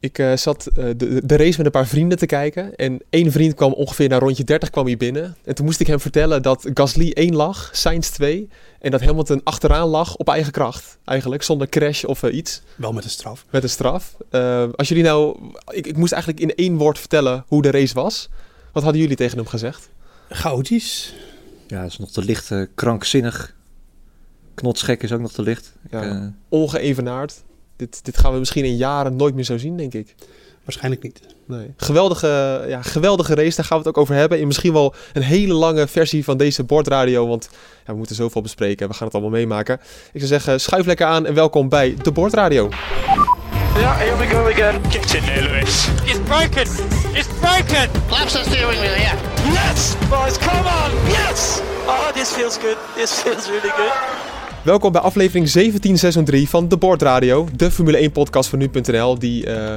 Ik uh, zat uh, de, de, race met een paar vrienden te kijken. En één vriend kwam ongeveer naar rondje 30 kwam hier binnen. En toen moest ik hem vertellen dat Gasly 1 lag, Sainz 2. En dat Hamilton achteraan lag op eigen kracht. Eigenlijk, zonder crash of uh, iets. Wel met een straf. Met een straf. als jullie nou... Ik, ik, moest eigenlijk in één woord vertellen hoe de race was. Wat hadden jullie tegen hem gezegd? Chaotisch. Ja, het is nog te licht. krankzinnig. Knotsgek is ook nog te licht. Ja, ik, ongeëvenaard dit, dit gaan we misschien in jaren nooit meer zo zien, denk ik. Waarschijnlijk niet. Nee. Geweldige, ja, geweldige race, daar gaan we het ook over hebben. In misschien wel een hele lange versie van deze bordradio, want ja, we moeten zoveel bespreken. We gaan het allemaal meemaken. Ik zou zeggen, schuif lekker aan en welkom bij de bordradio. Ja, here we go again. Get in there, Lewis. It's broken. It's broken. Laps the steering wheel, yeah. Yes, boys, come on. Yes. Oh, this feels good. This feels really good. Welkom bij aflevering 1763 van De Board Radio, de Formule 1 podcast van nu.nl, die uh,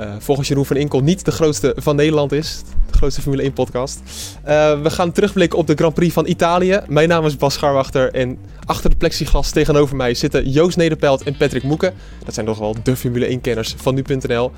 uh, volgens Jeroen van Inkel niet de grootste van Nederland is. De grootste Formule 1 podcast. Uh, we gaan terugblikken op de Grand Prix van Italië. Mijn naam is Bas Scharwachter en achter de plexiglas tegenover mij zitten Joost Nederpelt en Patrick Moeken. Dat zijn toch wel de Formule 1 kenners van nu.nl.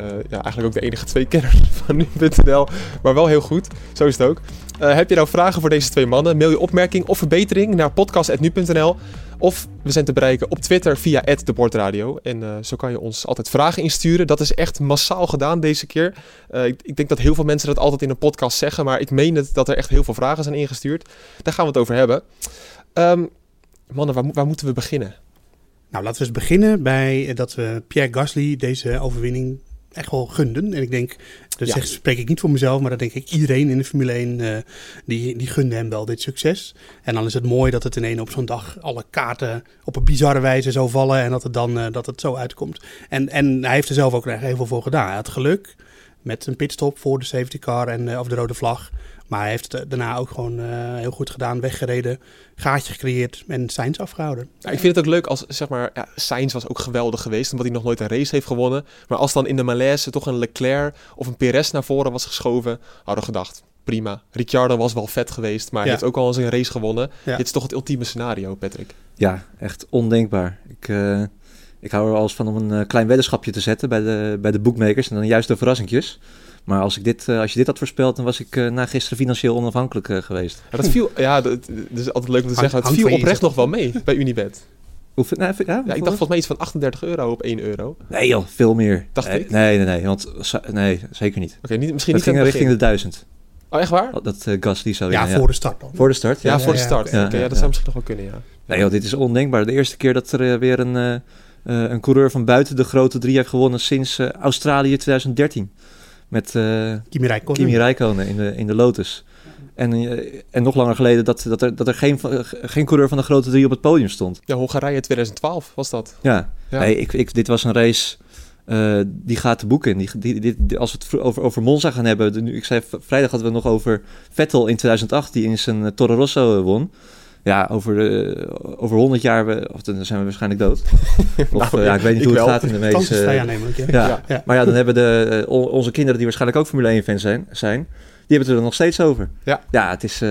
Uh, ja, eigenlijk ook de enige twee kenners van nu.nl, maar wel heel goed. Zo is het ook. Uh, heb je nou vragen voor deze twee mannen? Mail je opmerking of verbetering naar podcast.nu.nl. Of we zijn te bereiken op Twitter via @debordradio. En uh, zo kan je ons altijd vragen insturen. Dat is echt massaal gedaan deze keer. Ik, ik, denk dat heel veel mensen dat altijd in een podcast zeggen. Maar ik meen het dat er echt heel veel vragen zijn ingestuurd. Daar gaan we het over hebben. Um, mannen, waar, waar moeten we beginnen? Nou, laten we eens beginnen bij dat we Pierre Gasly deze overwinning echt wel gunden. En ik denk, dat ja. spreek ik niet voor mezelf, maar dat denk ik iedereen in de Formule 1, uh, die, die gunde hem wel dit succes. En dan is het mooi dat het in één op zo'n dag alle kaarten op een bizarre wijze zo vallen en dat het dan uh, dat het zo uitkomt. En, en hij heeft er zelf ook heel veel voor gedaan. Hij had geluk met een pitstop voor de safety car en uh, of de rode vlag. Maar hij heeft het daarna ook gewoon uh, heel goed gedaan, weggereden, gaatje gecreëerd en Sainz afgehouden. Ja, ik vind het ook leuk als, zeg maar, ja, Sainz was ook geweldig geweest, omdat hij nog nooit een race heeft gewonnen. Maar als dan in de malaise toch een Leclerc of een Perez naar voren was geschoven, hadden we gedacht, prima. Ricciardo was wel vet geweest, maar ja. hij heeft ook al eens een race gewonnen. Ja. Dit is toch het ultieme scenario, Patrick? Ja, echt ondenkbaar. Ik... Uh... Ik hou er alles van om een klein weddenschapje te zetten bij de, bij de bookmakers en dan juist de verrassingjes. Maar als, ik dit, uh, als je dit had voorspeld, dan was ik uh, na gisteren financieel onafhankelijk uh, geweest. Ja, dat viel, ja, dat, dat, is altijd leuk om te zeggen. Het viel oprecht nog wel mee bij Unibet. Hoeveel, nou, ja, ja, ik dacht volgens mij iets van 38 euro op 1 euro. Nee joh, veel meer. Dacht nee, ik? Nee, nee, nee, want nee, zeker niet. Oké, okay, misschien dat niet ging richting de 1000. Oh, echt waar? Dat uh, Gasly zou ja, ja, voor de start dan. Voor de start, ja. ja voor de start. Ja, okay, ja, dat zou misschien nog wel kunnen, ja. Nee joh, dit is ondenkbaar. De eerste keer dat er weer een, uh, een coureur van buiten de grote drie heeft gewonnen sinds uh, Australië 2013 met uh, Kimi Räikkönen, Kimi Räikkönen in, de, in de Lotus. En, uh, en nog langer geleden dat, dat er, dat er geen, geen coureur van de grote drie op het podium stond. Ja, Hongarije 2012 was dat. Ja, ja. Nee, ik, ik, dit was een race uh, die gaat te boeken. Die, die, die, die, als we het over, over Monza gaan hebben. Nu, ik zei vrijdag hadden we nog over Vettel in 2008 die in zijn Toro Rosso won. Ja, over, uh, over 100 jaar we, of dan zijn we waarschijnlijk dood. Of nou, uh, ja, ik weet niet ik hoe wel. het gaat in de meeste. Uh, ja. Ja. Ja, ja. Maar ja, dan hebben de, onze kinderen, die waarschijnlijk ook Formule 1 fans zijn, zijn, die hebben het er nog steeds over. Ja, ja het is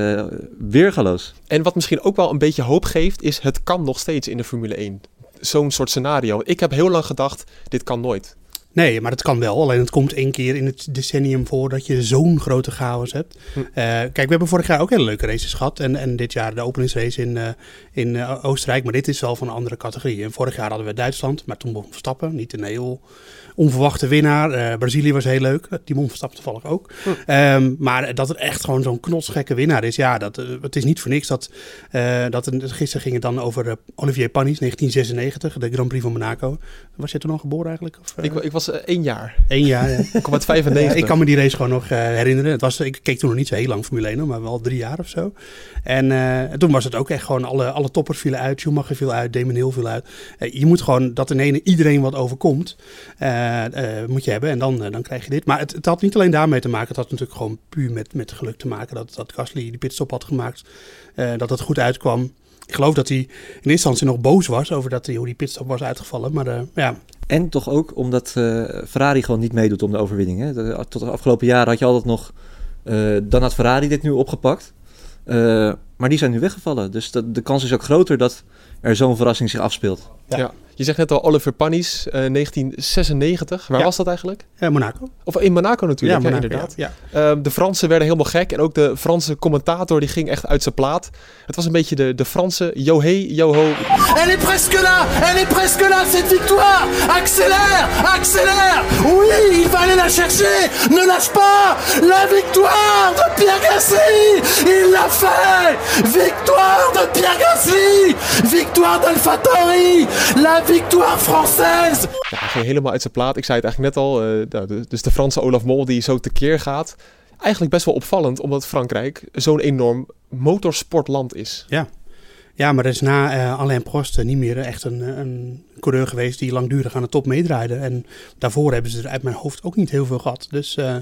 weergaloos. En wat misschien ook wel een beetje hoop geeft, is het kan nog steeds in de Formule 1. Zo'n soort scenario. Ik heb heel lang gedacht, dit kan nooit. Nee, maar het kan wel. Alleen het komt één keer in het decennium voor dat je zo'n grote chaos hebt. Hm. Uh, kijk, we hebben vorig jaar ook hele leuke races gehad. En, en dit jaar de openingsrace in, uh, in uh, Oostenrijk. Maar dit is wel van een andere categorie. En vorig jaar hadden we Duitsland, maar toen begon Verstappen. Niet een heel onverwachte winnaar. Brazilië was heel leuk. Die won Verstappen toevallig ook. Hm. Um, maar dat het echt gewoon zo'n knotsgekke winnaar is. Ja, dat, het is niet voor niks dat... dat gisteren ging het dan over Olivier Panis, 1996. De Grand Prix van Monaco. Was je toen al geboren eigenlijk? Of, ik, ik was uh, één jaar. Eén jaar, ja. 95. Ja, ik kan me die race gewoon nog uh, herinneren. Het was, ik keek toen nog niet zo heel lang Formule 1, maar wel drie jaar of zo. En uh, toen was het ook echt gewoon, alle, alle toppers vielen uit. Schumacher viel uit, Damon Hill viel uit. je moet gewoon, dat in ene iedereen wat overkomt, moet je hebben. En dan, dan krijg je dit. Maar het, het, had niet alleen daarmee te maken. Het had natuurlijk gewoon puur met, met geluk te maken. Dat, dat Gasly die pitstop had gemaakt. dat het goed uitkwam. Ik geloof dat hij in eerste instantie nog boos was over dat hij, hoe die pitstop was uitgevallen. Maar uh, ja, en toch ook omdat uh, Ferrari gewoon niet meedoet om de overwinning. Hè? De, tot de afgelopen jaren had je altijd nog. Uh, dan had Ferrari dit nu opgepakt. Uh, maar die zijn nu weggevallen. Dus de, de kans is ook groter dat er zo'n verrassing zich afspeelt. Ja. ja. Je zegt net al Oliver Panis, uh, 1996. Waar Ja. was dat eigenlijk? eh, Monaco. Of in Monaco natuurlijk, Ja, Monaco, inderdaad. Ja, Ehm, de Fransen werden helemaal gek. En ook de Franse commentator die ging echt uit zijn plaat. Het was een beetje de, de Franse yo-hey, yo-ho. Elle est presque là Elle est presque là, cette victoire Accélère Accélère Oui, il va aller la chercher Ne lâche pas La victoire de Pierre Gasly Il l'a fait Victoire de Pierre Gasly Victoire d'AlphaTauri La victoire française Ja, hij ging helemaal uit zijn plaat. Ik zei het eigenlijk net al. eh, nou, dus de Franse Olaf Mol die zo tekeer gaat. Eigenlijk best wel opvallend, omdat Frankrijk zo'n enorm motorsportland is. ja, maar er is na eh, Alain Prost eh, niet meer echt een, een coureur geweest die langdurig aan de top meedraaide. En daarvoor hebben ze er uit mijn hoofd ook niet heel veel gehad. Dus eh,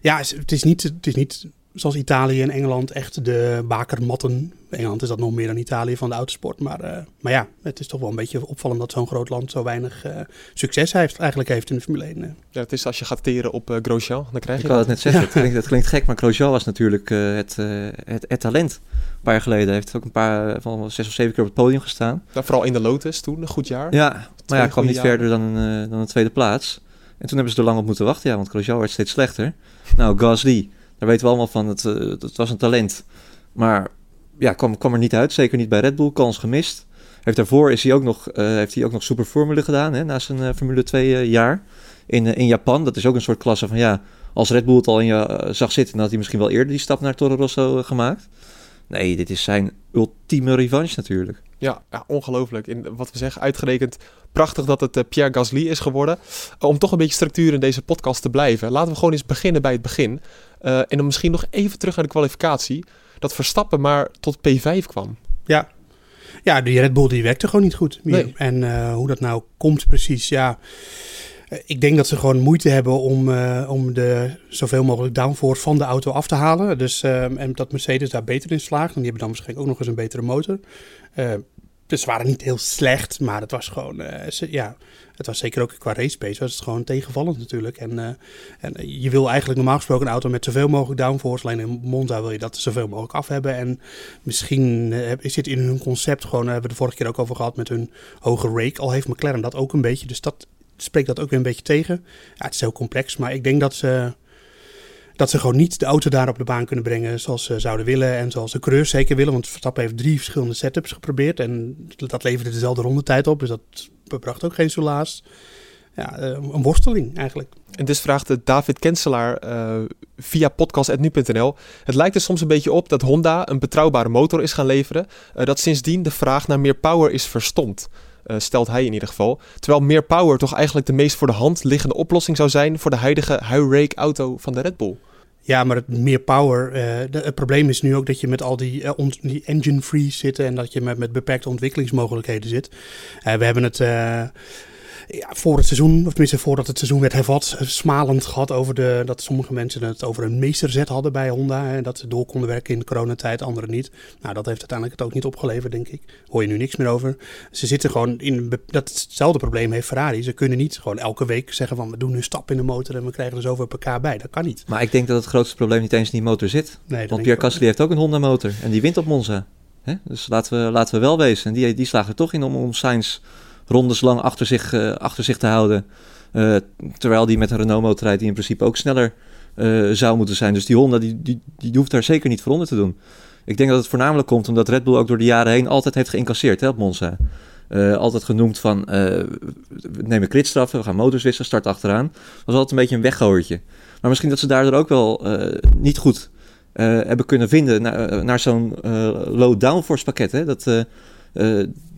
ja, het is, niet, het is niet zoals Italië en Engeland echt de bakermatten. Engeland is dat nog meer dan Italië van de autosport. Maar, eh, maar ja, het is toch wel een beetje opvallend dat zo'n groot land zo weinig eh, succes heeft, eigenlijk heeft in de Formule 1. eh. Ja, het is als je gaat teren op eh, Grosjean, dan krijg Ik je wou dat. het net zeggen, het, klinkt, het klinkt gek, maar Grosjean was natuurlijk eh, het, eh, het, het talent. Een paar jaar geleden heeft hij ook een paar, van zes of zeven keer op het podium gestaan. Vooral in de Lotus toen, een goed jaar. Ja, maar ja, kwam niet jaren. verder dan eh, dan een tweede plaats. En toen hebben ze er lang op moeten wachten, ja, want Grosjean werd steeds slechter. Nou, Gasly, daar weten we allemaal van, het, eh, het was een talent. Maar ja, kwam, kwam er niet uit, zeker niet bij Red Bull, kans gemist. Heeft daarvoor is hij ook nog, eh, heeft hij ook nog Super Formule gedaan, hè, na zijn eh, Formule 2 eh, jaar in, in Japan. Dat is ook een soort klasse van, ja, als Red Bull het al in je zag zitten, dan had hij misschien wel eerder die stap naar Toro Rosso gemaakt. Nee, dit is zijn ultieme revanche natuurlijk. Ja, ja ongelooflijk. In wat we zeggen, uitgerekend prachtig dat het eh, Pierre Gasly is geworden. Eh, om toch een beetje structuur in deze podcast te blijven. Laten we gewoon eens beginnen bij het begin. Eh, en dan misschien nog even terug naar de kwalificatie. Dat Verstappen maar tot P5 kwam. Ja. ja, die Red Bull die werkte gewoon niet goed meer. Nee. En hoe dat nou komt precies, ja... Ik denk dat ze gewoon moeite hebben om, om de zoveel mogelijk downforce van de auto af te halen. Dus, eh, en dat Mercedes daar beter in slaagt. En die hebben dan waarschijnlijk ook nog eens een betere motor. Dus ze waren niet heel slecht, maar het was gewoon, eh, ja, het was zeker ook qua race pace was het gewoon tegenvallend natuurlijk. En, eh, en je wil eigenlijk normaal gesproken een auto met zoveel mogelijk downforce. Alleen in Monza wil je dat zoveel mogelijk af hebben. En misschien is dit in hun concept gewoon, daar hebben we de vorige keer ook over gehad met hun hoge rake. Al heeft McLaren dat ook een beetje, dus dat spreekt dat ook weer een beetje tegen. Ja, het is heel complex, maar ik denk dat ze, dat ze gewoon niet de auto daar op de baan kunnen brengen zoals ze zouden willen. En zoals de coureurs zeker willen. Want Verstappen heeft drie verschillende setups geprobeerd. En dat leverde dezelfde rondetijd op. Dus dat bracht ook geen soelaas. Ja, eh, een worsteling eigenlijk. En dus vraagt David Kenselaar eh, via podcast.nu.nl. Het lijkt er soms een beetje op dat Honda een betrouwbare motor is gaan leveren. eh, dat sindsdien de vraag naar meer power is verstomd. Eh, stelt hij in ieder geval. Terwijl meer power toch eigenlijk de meest voor de hand liggende oplossing zou zijn voor de huidige high-rake auto van de Red Bull. Ja, maar het meer power. eh, het probleem is nu ook dat je met al die, eh, ont- die engine freeze zit en dat je met, met beperkte ontwikkelingsmogelijkheden zit. We hebben het ja, voor het seizoen, of tenminste voordat het seizoen werd hervat, smalend gehad over de, dat sommige mensen het over een meesterzet hadden bij Honda. En dat ze door konden werken in de coronatijd, anderen niet. Nou, dat heeft uiteindelijk het ook niet opgeleverd, denk ik. Hoor je nu niks meer over. Ze zitten gewoon in, datzelfde probleem heeft Ferrari. Ze kunnen niet gewoon elke week zeggen van we doen een stap in de motor en we krijgen er zoveel pk bij. Dat kan niet. Maar ik denk dat het grootste probleem niet eens in die motor zit. Nee, Want Pierre. Gasly heeft ook een Honda motor en die wint op Monza. Dus laten we, laten we wel wezen. En die, die slaagt er toch in om, om Sainz rondes lang achter zich, eh, achter zich te houden. Eh, terwijl die met een Renault motor rijdt die in principe ook sneller eh, zou moeten zijn. Dus die Honda die, die, die hoeft daar zeker niet voor onder te doen. Ik denk dat het voornamelijk komt omdat Red Bull ook door de jaren heen altijd heeft geïncasseerd hè, op Monza. Altijd genoemd van, we nemen kritstraffen, we gaan motors wisselen, start achteraan. Dat was altijd een beetje een weggooiertje. Maar misschien dat ze daardoor ook wel niet goed hebben kunnen vinden naar, naar zo'n low downforce pakket. Hè? Dat,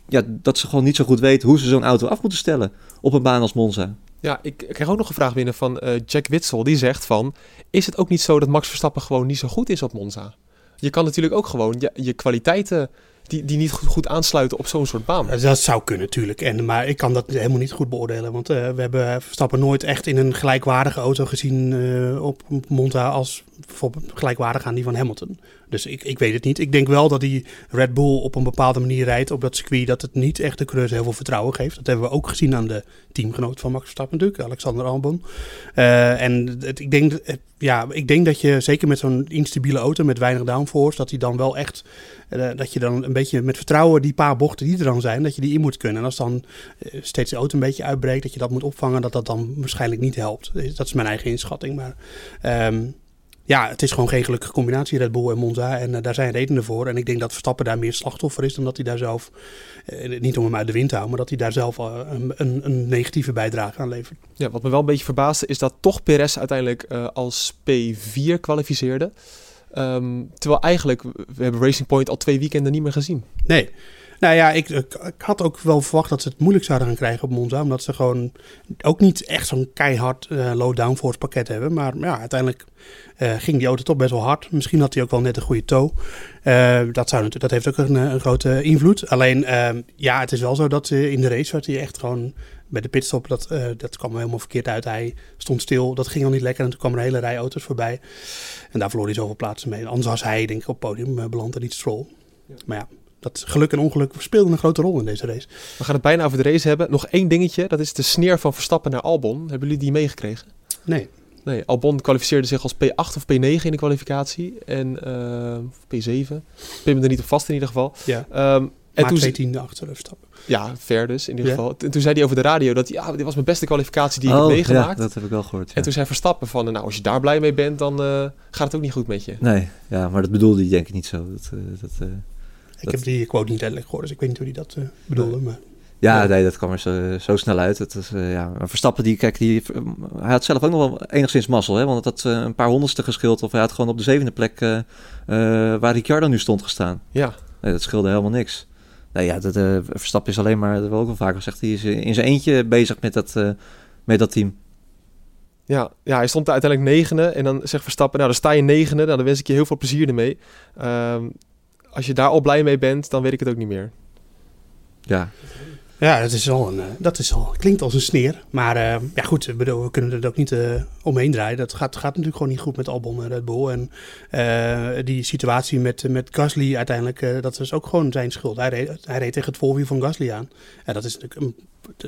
ja, dat ze gewoon niet zo goed weten hoe ze zo'n auto af moeten stellen op een baan als Monza. Ja, ik, krijg ook nog een vraag binnen van eh, Jack Witsel. Die zegt van, is het ook niet zo dat Max Verstappen gewoon niet zo goed is op Monza? Je kan natuurlijk ook gewoon je, je kwaliteiten die, die niet goed, goed aansluiten op zo'n soort baan. Dat zou kunnen natuurlijk. En, maar ik kan dat helemaal niet goed beoordelen. Want eh, we hebben Verstappen nooit echt in een gelijkwaardige auto gezien eh, op Monza als bijvoorbeeld gelijkwaardig aan die van Hamilton. Dus ik, ik weet het niet. Ik denk wel dat die Red Bull op een bepaalde manier rijdt op dat circuit. Dat het niet echt de coureurs heel veel vertrouwen geeft. Dat hebben we ook gezien aan de teamgenoot van Max Verstappen natuurlijk, Alexander Albon. Eh, en ik, denk, ja, ik denk dat je zeker met zo'n instabiele auto met weinig downforce, dat hij dan wel echt, eh, dat je dan een beetje met vertrouwen die paar bochten die er dan zijn, dat je die in moet kunnen. En als dan eh, steeds de auto een beetje uitbreekt, dat je dat moet opvangen, dat dat dan waarschijnlijk niet helpt. Dat is mijn eigen inschatting. Maar ehm, ja, het is gewoon geen gelukkige combinatie Red Bull en Monza. En eh, daar zijn redenen voor. En ik denk dat Verstappen daar meer slachtoffer is dan dat hij daar zelf, eh, niet om hem uit de wind te houden, maar dat hij daar zelf eh, een, een, een negatieve bijdrage aan levert. Ja, wat me wel een beetje verbaasde is dat toch Perez uiteindelijk als P4 kwalificeerde. Ehm, terwijl eigenlijk, we hebben Racing Point al twee weekenden niet meer gezien. Nee. Nou ja, ik, ik, ik had ook wel verwacht dat ze het moeilijk zouden gaan krijgen op Monza. Omdat ze gewoon ook niet echt zo'n keihard eh, low downforce pakket hebben. Maar ja, uiteindelijk eh, ging die auto toch best wel hard. Misschien had hij ook wel net een goede toe. Eh, dat, zou, natuurlijk- dat heeft ook een, eh, een grote invloed. Alleen, eh, ja, het is wel zo dat in de race werd hij echt gewoon... Bij de pitstop, dat, eh, dat kwam helemaal verkeerd uit. Hij stond stil, dat ging al niet lekker. En toen kwam er een hele rij auto's voorbij. En daar verloor hij zoveel plaatsen mee. Anders was hij, denk ik, op het podium eh, beland en niet Stroll. Maar ja, dat geluk en ongeluk speelden een grote rol in deze race. We gaan het bijna over de race hebben. Nog één dingetje, dat is de sneer van Verstappen naar Albon. Hebben jullie die meegekregen? Nee, Nee, Albon kwalificeerde zich als P8 of P9 in de kwalificatie. En eh, P7. Ik ben me er niet op vast in ieder geval. ja. Ehm, en maar toen, twee tiende achter Verstappen. ja, ver dus in ieder Ja. geval. En toen zei hij over de radio dat ja, dit was mijn beste kwalificatie die ik oh, heb ja, meegemaakt. dat heb ik wel gehoord. ja. En toen zei Verstappen van, nou, als je daar blij mee bent, dan eh, gaat het ook niet goed met je. Nee, ja, maar dat bedoelde hij denk ik niet zo. Dat, eh, dat, eh, Ik Dat- heb die quote niet letterlijk gehoord, dus ik weet niet hoe hij dat eh, bedoelde. Maar ja, Ja. nee, dat kwam er zo, zo snel uit. Het is, eh, ja, maar Verstappen, die, kijk, die, hij had zelf ook nog wel enigszins mazzel. Hè? Want het had eh, een paar honderdste gescheeld. Of hij had gewoon op de zevende plek eh, eh, waar Ricciardo nu stond gestaan. Ja, Nee, dat scheelde helemaal niks. Nee, ja, dat, eh, Verstappen is alleen maar, dat hebben we ook wel vaker gezegd, hij is in zijn eentje bezig met dat, eh, met dat team. ja, ja, hij stond uiteindelijk negende. En dan zegt Verstappen, nou, dan sta je negende. Nou, dan wens ik je heel veel plezier ermee. Ehm, als je daar al blij mee bent, dan weet ik het ook niet meer. Ja, ja, dat is al een, eh, dat is al, klinkt als een sneer. Maar eh, ja goed, bedoel, we kunnen er ook niet eh, omheen draaien. Dat gaat, gaat natuurlijk gewoon niet goed met Albon en Red Bull. En eh, die situatie met, met Gasly uiteindelijk, eh, dat was ook gewoon zijn schuld. Hij reed, hij reed tegen het voorwiel van Gasly aan. En dat is natuurlijk een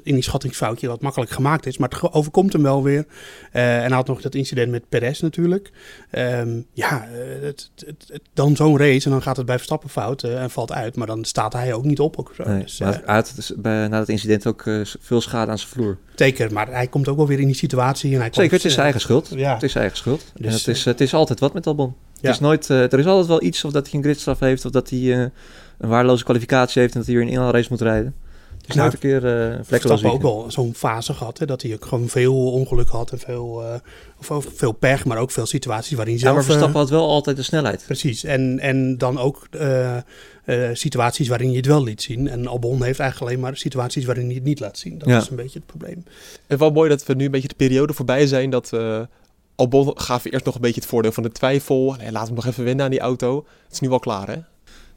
in die schattingsfoutje wat makkelijk gemaakt is. Maar het overkomt hem wel weer. Eh, en hij had nog dat incident met Perez natuurlijk. Ehm, ja, eh, het, het, het- dan zo'n race en dan gaat het bij Verstappen fout eh, en valt uit. Maar dan staat hij ook niet op. Ook zo. nee. Dus, maar hij had dus bij, na dat incident ook veel schade aan zijn vloer. zeker, maar hij komt ook wel weer in die situatie. En hij Zeker, komt, het is zijn eigen schuld. Ja. Het is zijn eigen schuld. en Dus, het is, het is altijd wat met Albon. Ja. Het is nooit, er is altijd wel iets of dat hij een gridstraf heeft of dat hij een waardeloze kwalificatie heeft en dat hij weer een inhaalrace moet rijden. Is Nou, nooit een keer eh vlekkeloos ook wel zo'n fase gehad. Hè, dat hij ook gewoon veel ongeluk had en veel, eh, of, of veel pech. Maar ook veel situaties waarin hij Ja, zelf... maar Verstappen eh, had wel altijd de snelheid. Precies, en, en dan ook eh, eh, situaties waarin je het wel liet zien. En Albon heeft eigenlijk alleen maar situaties waarin hij het niet laat zien. Dat Ja. is een beetje het probleem. En wel mooi dat we nu een beetje de periode voorbij zijn dat eh Albon gaf eerst nog een beetje het voordeel van de twijfel. Nee, laat hem nog even wennen aan die auto. Het is nu wel klaar, hè?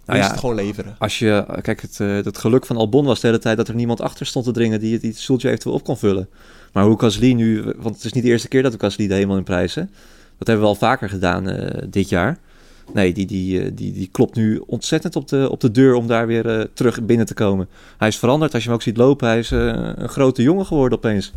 Nou is ja, het gewoon leveren. Als je, kijk, het, eh, het geluk van Albon was de hele tijd dat er niemand achter stond te dringen die het, die het stoeltje eventueel op kon vullen. Maar hoe Gasly nu, want het is niet de eerste keer dat we Gasly de hemel in prijzen. Dat hebben we al vaker gedaan eh, dit jaar. Nee, die, die, eh, die, die klopt nu ontzettend op de, op de deur om daar weer eh, terug binnen te komen. Hij is veranderd, als je hem ook ziet lopen, hij is eh, een grote jongen geworden opeens.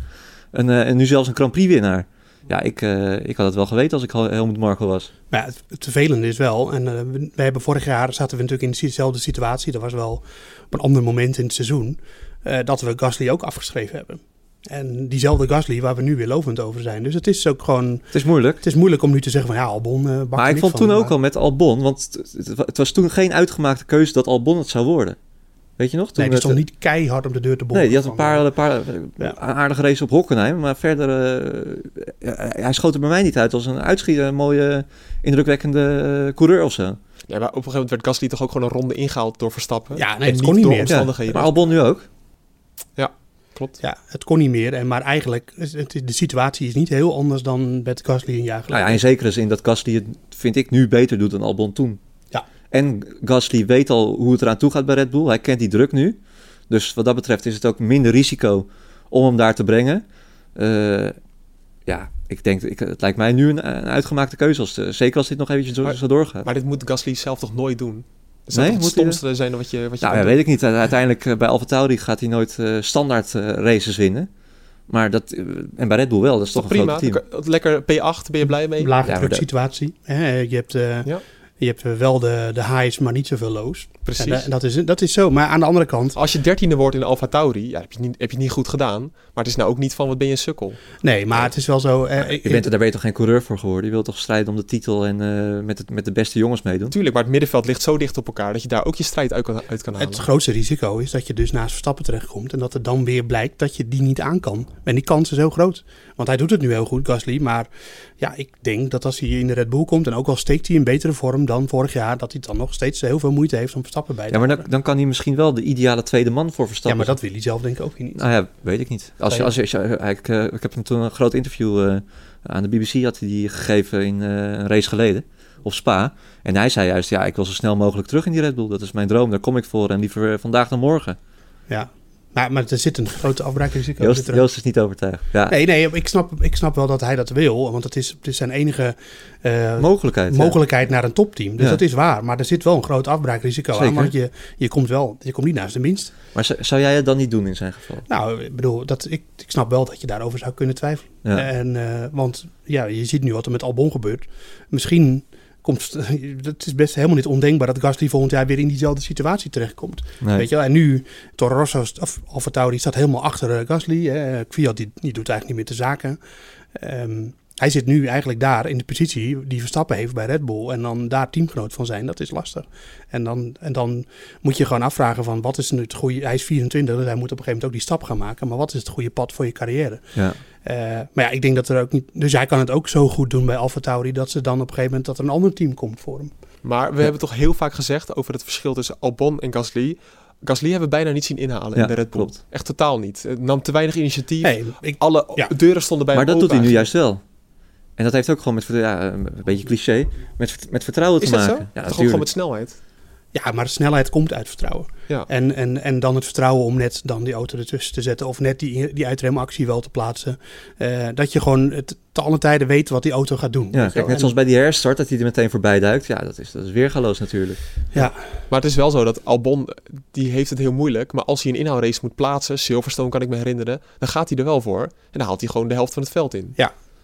En, eh, en nu zelfs een Grand Prix winnaar. Ja, ik, eh, ik had het wel geweten als ik Hel- Helmut Marko was. Maar ja, het, het vervelende is wel, en we, we hebben vorig jaar zaten we natuurlijk in dezelfde situatie. Dat was wel op een ander moment in het seizoen. eh, dat we Gasly ook afgeschreven hebben. En diezelfde Gasly waar we nu weer lovend over zijn. Dus het is ook gewoon, Het is moeilijk. het is moeilijk om nu te zeggen van ja, Albon uh, Maar ik vond toen ook al met Albon, want het- het was toen geen uitgemaakte keuze dat Albon het zou worden. Weet je nog? Toen Nee, die het- stond niet keihard op de deur te boren. Nee, die had een paar, eh, een paar Ja. aardige races op Hockenheim. Maar verder, eh, ja, hij schoot er bij mij niet uit als een uitschieter, een mooie, indrukwekkende eh, coureur of zo. Ja, maar op een gegeven moment werd Gasly toch ook gewoon een ronde ingehaald door Verstappen. Ja, nee, het kon niet door meer. omstandigheden. Maar Albon nu ook. Klopt. Ja, het kon niet meer. En, maar eigenlijk, het, de situatie is niet heel anders dan met Gasly een jaar Nou geleden. ja, in zekere zin dat Gasly het, vind ik, nu beter doet dan Albon toen. En Gasly weet al hoe het eraan toe gaat bij Red Bull. Hij kent die druk nu. Dus wat dat betreft is het ook minder risico om hem daar te brengen. Eh, ja, ik denk, ik, het lijkt mij nu een, een uitgemaakte keuze. Als de- zeker als dit nog eventjes zo, Maar- zo doorgaat. Maar dit moet Gasly zelf toch nooit doen? Dat Nee, zou moet het hij stomste zijn wat je, wat je nou, ja, weet ik niet. Uiteindelijk eh, bij AlphaTauri gaat hij nooit eh, standaard eh, races winnen. Maar dat, eh, en bij Red Bull wel, dat is toch een prima. groot team. Lekker P8, ben je blij mee? Lage Ja, maar druk dat- situatie. Hè, Je hebt, eh, Ja. Je hebt eh, wel de, de highs, maar niet zoveel lows. Precies. En, da- en dat, is, dat is zo. Maar aan de andere kant, Als je dertiende wordt in de Alfa Tauri, ja, heb, je niet, heb je niet goed gedaan. Maar het is nou ook niet van, wat ben je een sukkel? nee, maar het is wel zo. eh, Je bent er, daar ben je toch geen coureur voor geworden? Je wilt toch strijden om de titel en eh, met, het, met de beste jongens meedoen? Tuurlijk, maar het middenveld ligt zo dicht op elkaar... dat je daar ook je strijd uit kan, uit kan halen. Het grootste risico is dat je dus naast Verstappen terechtkomt en dat er dan weer blijkt dat je die niet aan kan. En die kans is heel groot. Want hij doet het nu heel goed, Gasly. Maar ja, ik denk dat als hij in de Red Bull komt en ook al steekt hij in betere vorm dan vorig jaar, dat hij dan nog steeds heel veel moeite heeft om Verstappen bij te Ja, maar dan, dan kan hij misschien wel de ideale tweede man voor Ja, Verstappen maar dat wil hij zelf denk ik ook niet. Nou ja, weet ik niet. Als je, als je, als je- ik, eh, ik heb hem toen een groot interview eh, aan de BBC had hij die gegeven in eh, een race geleden. Op Spa. En hij zei juist, ja, ik wil zo snel mogelijk terug in die Red Bull. Dat is mijn droom, daar kom ik voor. En liever vandaag dan morgen. Ja. Maar, maar er zit een grote afbraakrisico. Joost, zit er- Joost is niet overtuigd. Ja, Nee, nee, ik snap, ik snap wel dat hij dat wil. Want het is, het is zijn enige eh, mogelijkheid. ja. mogelijkheid naar een topteam. Dus Ja. dat is waar. Maar er zit wel een groot afbraakrisico aan. Zeker. Want je, je komt wel, je komt niet naast de minst. Maar zou, jij het dan niet doen in zijn geval? Nou, ik bedoel, dat, ik, ik snap wel dat je daarover zou kunnen twijfelen. En, eh, want ja, je ziet nu wat er met Albon gebeurt. Misschien komt het is best helemaal niet ondenkbaar dat Gasly volgend jaar weer in diezelfde situatie terechtkomt. Nee. Weet je wel? En nu, Toro Rosso, of Alfa Tauri staat helemaal achter eh, Gasly. Hè. Die, die doet eigenlijk niet meer de zaken. Ehm, hij zit nu eigenlijk daar in de positie die Verstappen heeft bij Red Bull. En dan daar teamgenoot van zijn, dat is lastig. En dan, en dan moet je gewoon afvragen van wat is nu het goede... Hij is 24, dus hij moet op een gegeven moment ook die stap gaan maken. Maar wat is het goede pad voor je carrière? Ja. Eh, maar ja, ik denk dat er ook niet... Dus hij kan het ook zo goed doen bij Alfa Tauri... dat ze dan op een gegeven moment dat er een ander team komt voor hem. Maar we hebben toch heel vaak gezegd over het verschil tussen Albon en Gasly. Gasly hebben we bijna niet zien inhalen Ja, in de Red Bull. klopt. Echt totaal niet. Het nam te weinig initiatief. Nee, ik, Alle Ja. deuren stonden bij Maar hem dat doet hij nu juist wel. En dat heeft ook gewoon met, ja, een beetje cliché, met, met vertrouwen Is te dat zo? maken. Ja, ook gewoon met snelheid? Ja, maar snelheid komt uit vertrouwen. Ja. En, en, en dan het vertrouwen om net dan die auto ertussen te zetten. Of net die, die uitremactie wel te plaatsen. Eh, dat je gewoon het, te alle tijden weet wat die auto gaat doen. Ja, kijk, net En- zoals bij die herstart, dat hij er meteen voorbij duikt. Ja, dat is, dat is weergaloos natuurlijk. Ja, Maar het is wel zo dat Albon, die heeft het heel moeilijk. Maar als hij een inhoudrace moet plaatsen, Silverstone kan ik me herinneren, dan gaat hij er wel voor. En dan haalt hij gewoon de helft van het veld in.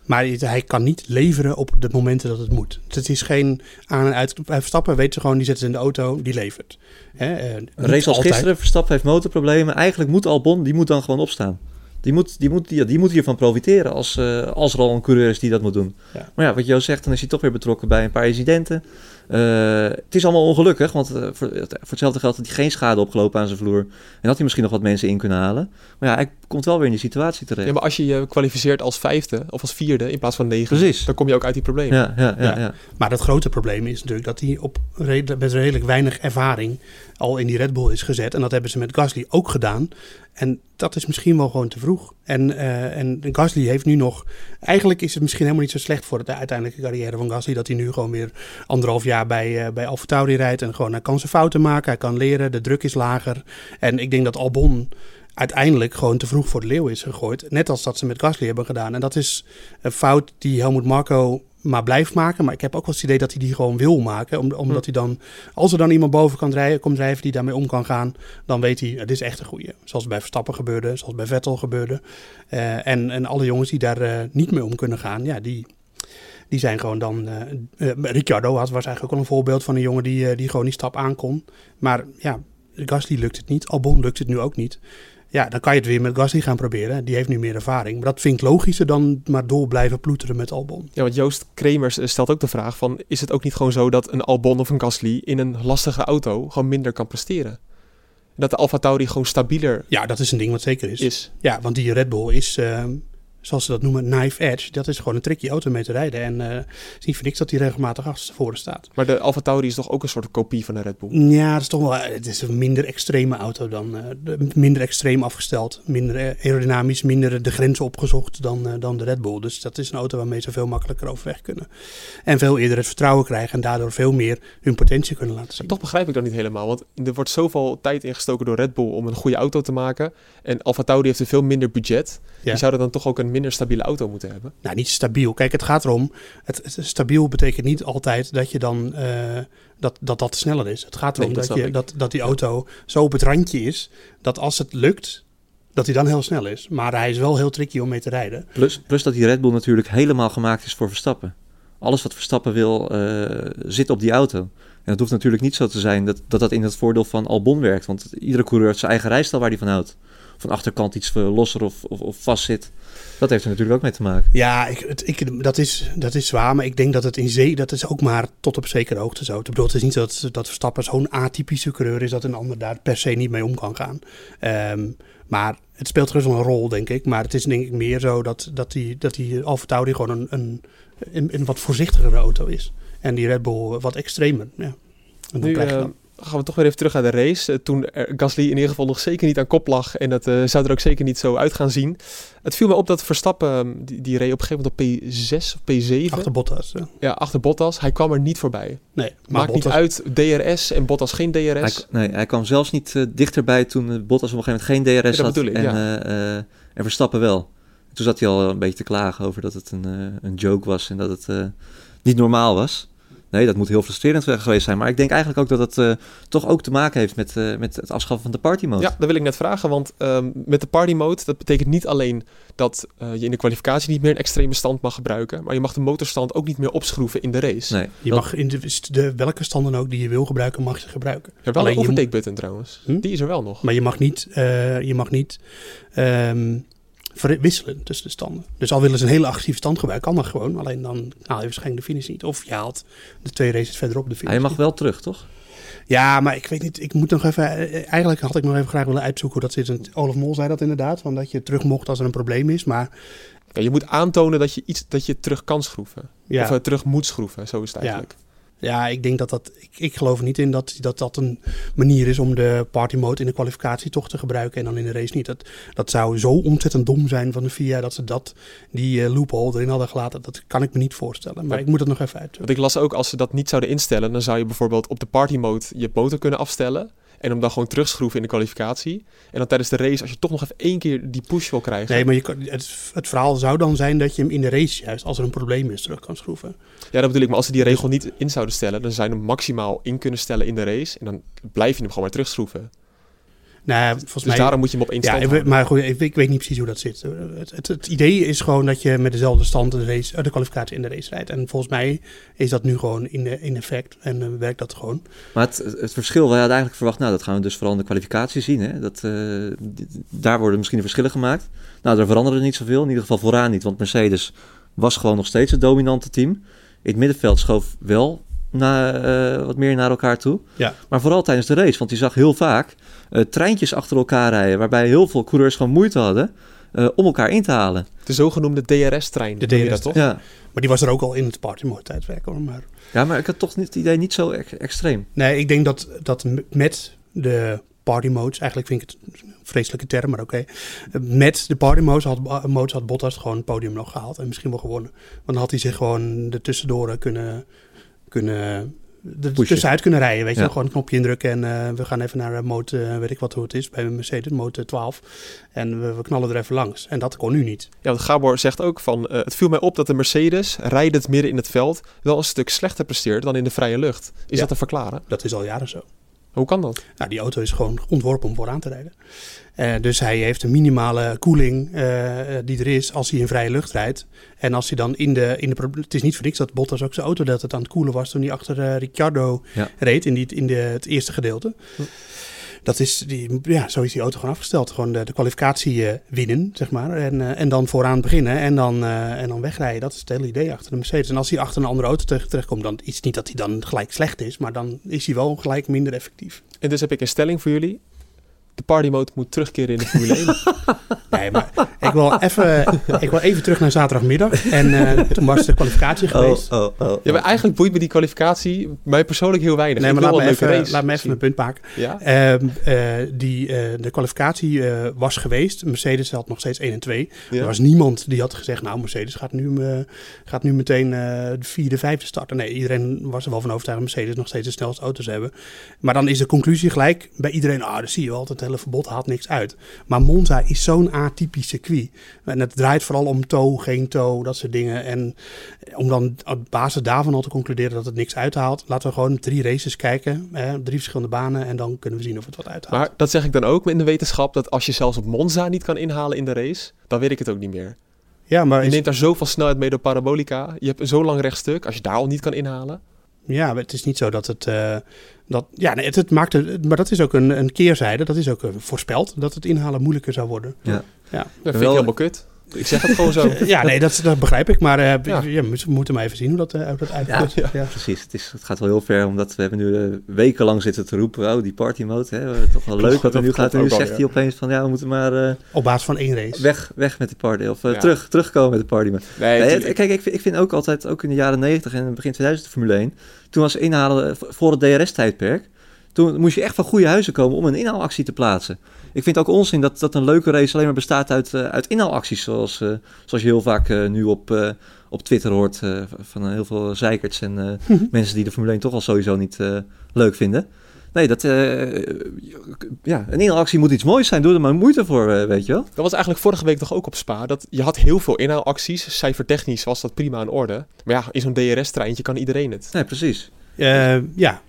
Maar hij kan niet leveren op de momenten dat het moet. Het is geen aan- en uit. Bij Verstappen weet ze gewoon, die zetten ze in de auto, die levert. Hè, eh, race als gisteren, Verstappen heeft motorproblemen. Eigenlijk moet Albon, die moet dan gewoon opstaan. Die moet, die moet, die, die moet hiervan profiteren als, eh, als er al een coureur is die dat moet doen. Ja. Maar ja, wat Jo zegt, dan is hij toch weer betrokken bij een paar incidenten. Eh, het is allemaal ongelukkig, want eh, voor, voor hetzelfde geld had hij geen schade opgelopen aan zijn vloer. En had hij misschien nog wat mensen in kunnen halen. Maar ja, hij komt wel weer in die situatie terecht. Ja, maar als je je kwalificeert als vijfde of als vierde in plaats van negen, Precies. dan kom je ook uit die problemen. Ja, ja, ja, Ja. ja. Maar het grote probleem is natuurlijk dat hij op redelijk, met redelijk weinig ervaring al in die Red Bull is gezet. En dat hebben ze met Gasly ook gedaan. En dat is misschien wel gewoon te vroeg. En, eh, en Gasly heeft nu nog... Eigenlijk is het misschien helemaal niet zo slecht voor de uiteindelijke carrière van Gasly... dat hij nu gewoon weer anderhalf jaar bij, uh, bij rijdt. En gewoon hij kan zijn fouten maken, hij kan leren, de druk is lager. En ik denk dat Albon uiteindelijk gewoon te vroeg voor de leeuw is gegooid. Net als dat ze met Gasly hebben gedaan. En dat is een fout die Helmut Marco maar blijft maken. Maar ik heb ook wel het idee dat hij die gewoon wil maken. Om, omdat hij dan, als er dan iemand boven kan drijven, komt drijven die daarmee om kan gaan, dan weet hij, het is echt een goeie. Zoals bij Verstappen gebeurde, zoals bij Vettel gebeurde. Uh, en, en alle jongens die daar uh, niet mee om kunnen gaan, ja, die, die zijn gewoon dan... Uh, Ricciardo had, was eigenlijk ook al een voorbeeld van een jongen die, die gewoon die stap aan kon. Maar ja, Gasly lukt het niet. Albon lukt het nu ook niet. Ja, dan kan je het weer met Gasly gaan proberen. Die heeft nu meer ervaring. Maar dat vind ik logischer dan maar door blijven ploeteren met Albon. Ja, want Joost Kremers stelt ook de vraag van... is het ook niet gewoon zo dat een Albon of een Gasly... in een lastige auto gewoon minder kan presteren? Dat de Alfa Tauri gewoon stabieler Ja, dat is een ding wat zeker is. is. Ja, want die Red Bull is... Uh, zoals ze dat noemen, knife edge. Dat is gewoon een tricky auto mee te rijden. En uh, het is niet voor niks dat hij regelmatig achterstevoren staat. Maar de Alfa Tauri is toch ook een soort kopie van de Red Bull? Ja, het is toch wel het is een minder extreme auto dan, uh, minder extreem afgesteld. Minder aerodynamisch, minder de grenzen opgezocht dan, uh, dan de Red Bull. Dus dat is een auto waarmee ze veel makkelijker overweg kunnen. En veel eerder het vertrouwen krijgen en daardoor veel meer hun potentie kunnen laten zien. Maar toch begrijp ik dat niet helemaal, want er wordt zoveel tijd ingestoken door Red Bull om een goede auto te maken. En Alfa Tauri heeft een veel minder budget. Ja. Die zouden dan toch ook een minder stabiele auto moeten hebben? Nou, niet stabiel. Kijk, het gaat erom. Het, het stabiel betekent niet altijd dat je dan uh, dat, dat dat sneller is. Het gaat erom Nee, dat je, ik. dat, dat die auto zo op het randje is dat als het lukt, dat hij dan heel snel is. Maar hij is wel heel tricky om mee te rijden. Plus, plus dat die Red Bull natuurlijk helemaal gemaakt is voor Verstappen. Alles wat Verstappen wil, eh, zit op die auto. En het hoeft natuurlijk niet zo te zijn dat dat, dat in het voordeel van Albon werkt. Want iedere coureur heeft zijn eigen rijstijl waar hij van houdt. Van achterkant iets eh, losser of, of, of vast zit. Dat heeft er natuurlijk ook mee te maken. Ja, ik, het, ik, dat, is, dat is zwaar. Maar ik denk dat het in zee, dat is ook maar tot op zekere hoogte zo. Ik bedoel, het is niet dat, dat Verstappen zo'n atypische coureur is dat een ander daar per se niet mee om kan gaan. Ehm, maar het speelt gerust wel een rol, denk ik. Maar het is denk ik meer zo dat, dat die, dat die Alfa Tauri gewoon een, een, een, een wat voorzichtigere auto is. En die Red Bull wat extremer. Ja. En dan Nu krijg je eh, dan- gaan we toch weer even terug naar de race. Eh, toen er Gasly in ieder geval nog zeker niet aan kop lag. En dat eh, zou er ook zeker niet zo uit gaan zien. Het viel me op dat Verstappen, eh, die, die reed op een gegeven moment op P6 of P7. achter Bottas. ja. Ja, achter Bottas. Hij kwam er niet voorbij. Nee, maar Maakt Bottas, niet uit, DRS en Bottas geen DRS. Hij, nee, hij kwam zelfs niet eh, dichterbij toen eh, Bottas op een gegeven moment geen DRS Ja, dat had. ik, en, ja. eh, eh, en Verstappen wel. Toen zat hij al een beetje te klagen over dat het een, eh, een joke was en dat het eh, niet normaal was. Nee, dat moet heel frustrerend geweest zijn. Maar ik denk eigenlijk ook dat het eh, toch ook te maken heeft met, eh, met het afschaffen van de party mode. Ja, dat wil ik net vragen. Want ehm, met de party mode, dat betekent niet alleen dat eh, je in de kwalificatie niet meer een extreme stand mag gebruiken. Maar je mag de motorstand ook niet meer opschroeven in de race. Nee, je dat- mag in de, de, welke standen ook die je wil gebruiken, mag je gebruiken. Ja, wel Alleen een je overtake button trouwens. Hm? Die is er wel nog. Maar je mag niet, eh, je mag niet ehm, verwisselen tussen de standen. Dus al willen ze een hele agressieve stand gebruiken, kan dat gewoon. Alleen dan haal je waarschijnlijk de finish niet. Of je haalt de twee races verderop de finish hij mag niet. wel terug, toch? Ja, maar ik weet niet. Ik moet nog even. eh, Eigenlijk had ik nog even graag willen uitzoeken hoe dat zit. Olaf Mol zei dat inderdaad. Van dat je terug mocht als er een probleem is. Maar Ja, je moet aantonen dat je, iets, dat je terug kan schroeven. ja, Of eh, terug moet schroeven, zo is het Ja. eigenlijk. Ja ik denk dat dat. Ik, ik geloof niet in dat, dat dat een manier is om de party mode in de kwalificatie toch te gebruiken. En dan in de race niet. Dat, dat zou zo ontzettend dom zijn van de FIA dat ze dat, die eh, loophole erin hadden gelaten. Dat kan ik me niet voorstellen. Maar Ja. ik moet het nog even uit. Want ik las ook, als ze dat niet zouden instellen, dan zou je bijvoorbeeld op de party mode je motor kunnen afstellen. En hem dan gewoon terugschroeven in de kwalificatie. En dan tijdens de race, als je toch nog even één keer die push wil krijgen. Nee, maar je kan, het, het verhaal zou dan zijn dat je hem in de race juist, als er een probleem is, terug kan schroeven. Ja, dat bedoel ik. Maar als ze die regel niet in zouden stellen, dan zou je hem maximaal in kunnen stellen in de race. En dan blijf je hem gewoon maar terugschroeven. Nou, volgens Dus mij... daarom moet je hem op één Ja, stand houden. maar goed, ik, ik weet niet precies hoe dat zit. Het, het, het idee is gewoon dat je met dezelfde stand de, race, eh, de kwalificatie in de race rijdt. En volgens mij is dat nu gewoon in, eh, in effect en eh, werkt dat gewoon. Maar het, het verschil, wij hadden eigenlijk verwacht, nou dat gaan we dus vooral in de kwalificatie zien. Hè? Dat, eh, daar worden misschien de verschillen gemaakt. Nou, daar veranderde niet zoveel, in ieder geval vooraan niet. Want Mercedes was gewoon nog steeds het dominante team. In het middenveld schoof wel na, eh, wat meer naar elkaar toe. Ja. Maar vooral tijdens de race, want je zag heel vaak eh, treintjes achter elkaar rijden. Waarbij heel veel coureurs gewoon moeite hadden eh, om elkaar in te halen. De zogenoemde DRS-trein. De DRS, dat toch? Ja. Maar die was er ook al in het party mode tijdwerk hoor. Maar ja, maar ik had toch niet het idee niet zo ex- extreem. nee, ik denk dat, dat met de party modes, eigenlijk vind ik het een vreselijke term, maar oké. Met de party modes had, modes had Bottas gewoon het podium nog gehaald en misschien wel gewonnen. Want dan had hij zich gewoon er tussendoor kunnen, kunnen er tussenuit kunnen rijden. Weet je, Ja. gewoon een knopje indrukken en eh, we gaan even naar eh, mode, eh, weet ik wat hoe het is, bij Mercedes, mode 12. En we, we knallen er even langs. En dat kon nu niet. Ja, want Gabor zegt ook van... het viel mij op dat de Mercedes, rijdend midden in het veld... wel een stuk slechter presteert dan in de vrije lucht. Is Ja. dat te verklaren? Dat is al jaren zo. Hoe kan dat? Nou, die auto is gewoon ontworpen om vooraan te rijden. Eh, dus hij heeft een minimale koeling eh, die er is als hij in vrije lucht rijdt. En als hij dan in de, in de... Het is niet voor niks dat Bottas ook zijn auto dat het aan het koelen was toen hij achter eh, Ricciardo Ja. reed in, die, in de, het eerste gedeelte. Dat is die, ja, zo is die auto gewoon afgesteld. Gewoon de, kwalificatie eh, winnen, zeg maar. En, eh, en dan vooraan beginnen en dan, eh, en dan wegrijden. Dat is het hele idee achter de Mercedes. En als hij achter een andere auto terecht, terechtkomt, dan is het niet dat hij dan gelijk slecht is. Maar dan is hij wel gelijk minder effectief. En dus heb ik een stelling voor jullie. De party mode moet terugkeren in de Formule 1. Nee, maar Ik wil, even, ik wil even terug naar zaterdagmiddag. En eh, toen was de kwalificatie geweest. Oh, oh, oh, Ja, maar eigenlijk boeit me die kwalificatie mij persoonlijk heel weinig. Nee, maar laat me, even, laat me even mijn punt maken. Ja? Ehm, eh, die, eh, de kwalificatie was geweest. Mercedes had nog steeds 1 en 2. Ja. Er was niemand die had gezegd, nou, Mercedes gaat nu, gaat nu meteen de vierde, vijfde starten. Nee, iedereen was er wel van overtuigd dat Mercedes nog steeds de snelste auto's hebben. Maar dan is de conclusie gelijk bij iedereen, ah, dat zie je wel, het hele verbod haalt niks uit. Maar Monza is zo'n atypisch circuit. En het draait vooral om toe, geen toe, dat soort dingen. En om dan op basis daarvan al te concluderen dat het niks uithaalt, laten we gewoon drie races kijken, hè, drie verschillende banen, en dan kunnen we zien of het wat uithaalt. Maar dat zeg ik dan ook in de wetenschap dat als je zelfs op Monza niet kan inhalen in de race, dan weet ik het ook niet meer. ja, maar Je is- neemt daar zoveel snelheid mee door parabolica. Je hebt een zo lang rechtstuk. Als je daar al niet kan inhalen. Ja, maar het is niet zo dat het. eh, dat, ja, het, het maakt het, maar dat is ook een, een keerzijde. Dat is ook eh, voorspeld dat het inhalen moeilijker zou worden. Ja. Dat vind ik helemaal kut. Ik zeg het gewoon zo. Ja, nee, dat, dat begrijp ik. Maar eh, Ja. ja. we moeten maar even zien hoe dat, hoe dat uitkomt. Ja. Ja. Precies, het, is, het gaat wel heel ver, omdat we hebben nu eh, wekenlang zitten te roepen, oh, die party mode, hè, toch wel leuk wat er nu gaat. En nu zegt ja. hij opeens van, ja, we moeten maar eh, Op basis van één race. weg, weg met de party, of Ja. terug, terugkomen met de party mode. Nee, Nee, tuurlijk. het- kijk, ik vind, ik vind ook altijd, ook in de jaren 90 en begin 2000 de Formule 1, toen was inhalen voor het DRS-tijdperk, toen moest je echt van goede huizen komen om een inhaalactie te plaatsen. Ik vind ook onzin dat, dat een leuke race alleen maar bestaat uit, eh, uit inhaalacties, zoals, eh, zoals je heel vaak eh, nu op, eh, op Twitter hoort eh, van heel veel zeikerts en eh, mensen die de Formule 1 toch al sowieso niet eh, leuk vinden. Nee, dat, eh, ja, een inhaalactie moet iets moois zijn. Doe er maar moeite voor, eh, weet je wel. Dat was eigenlijk vorige week toch ook op Spa. Dat je had heel veel inhaalacties. Cijfertechnisch was dat prima in orde. Maar ja, in zo'n DRS-treintje kan iedereen het. Nee, precies. Ja,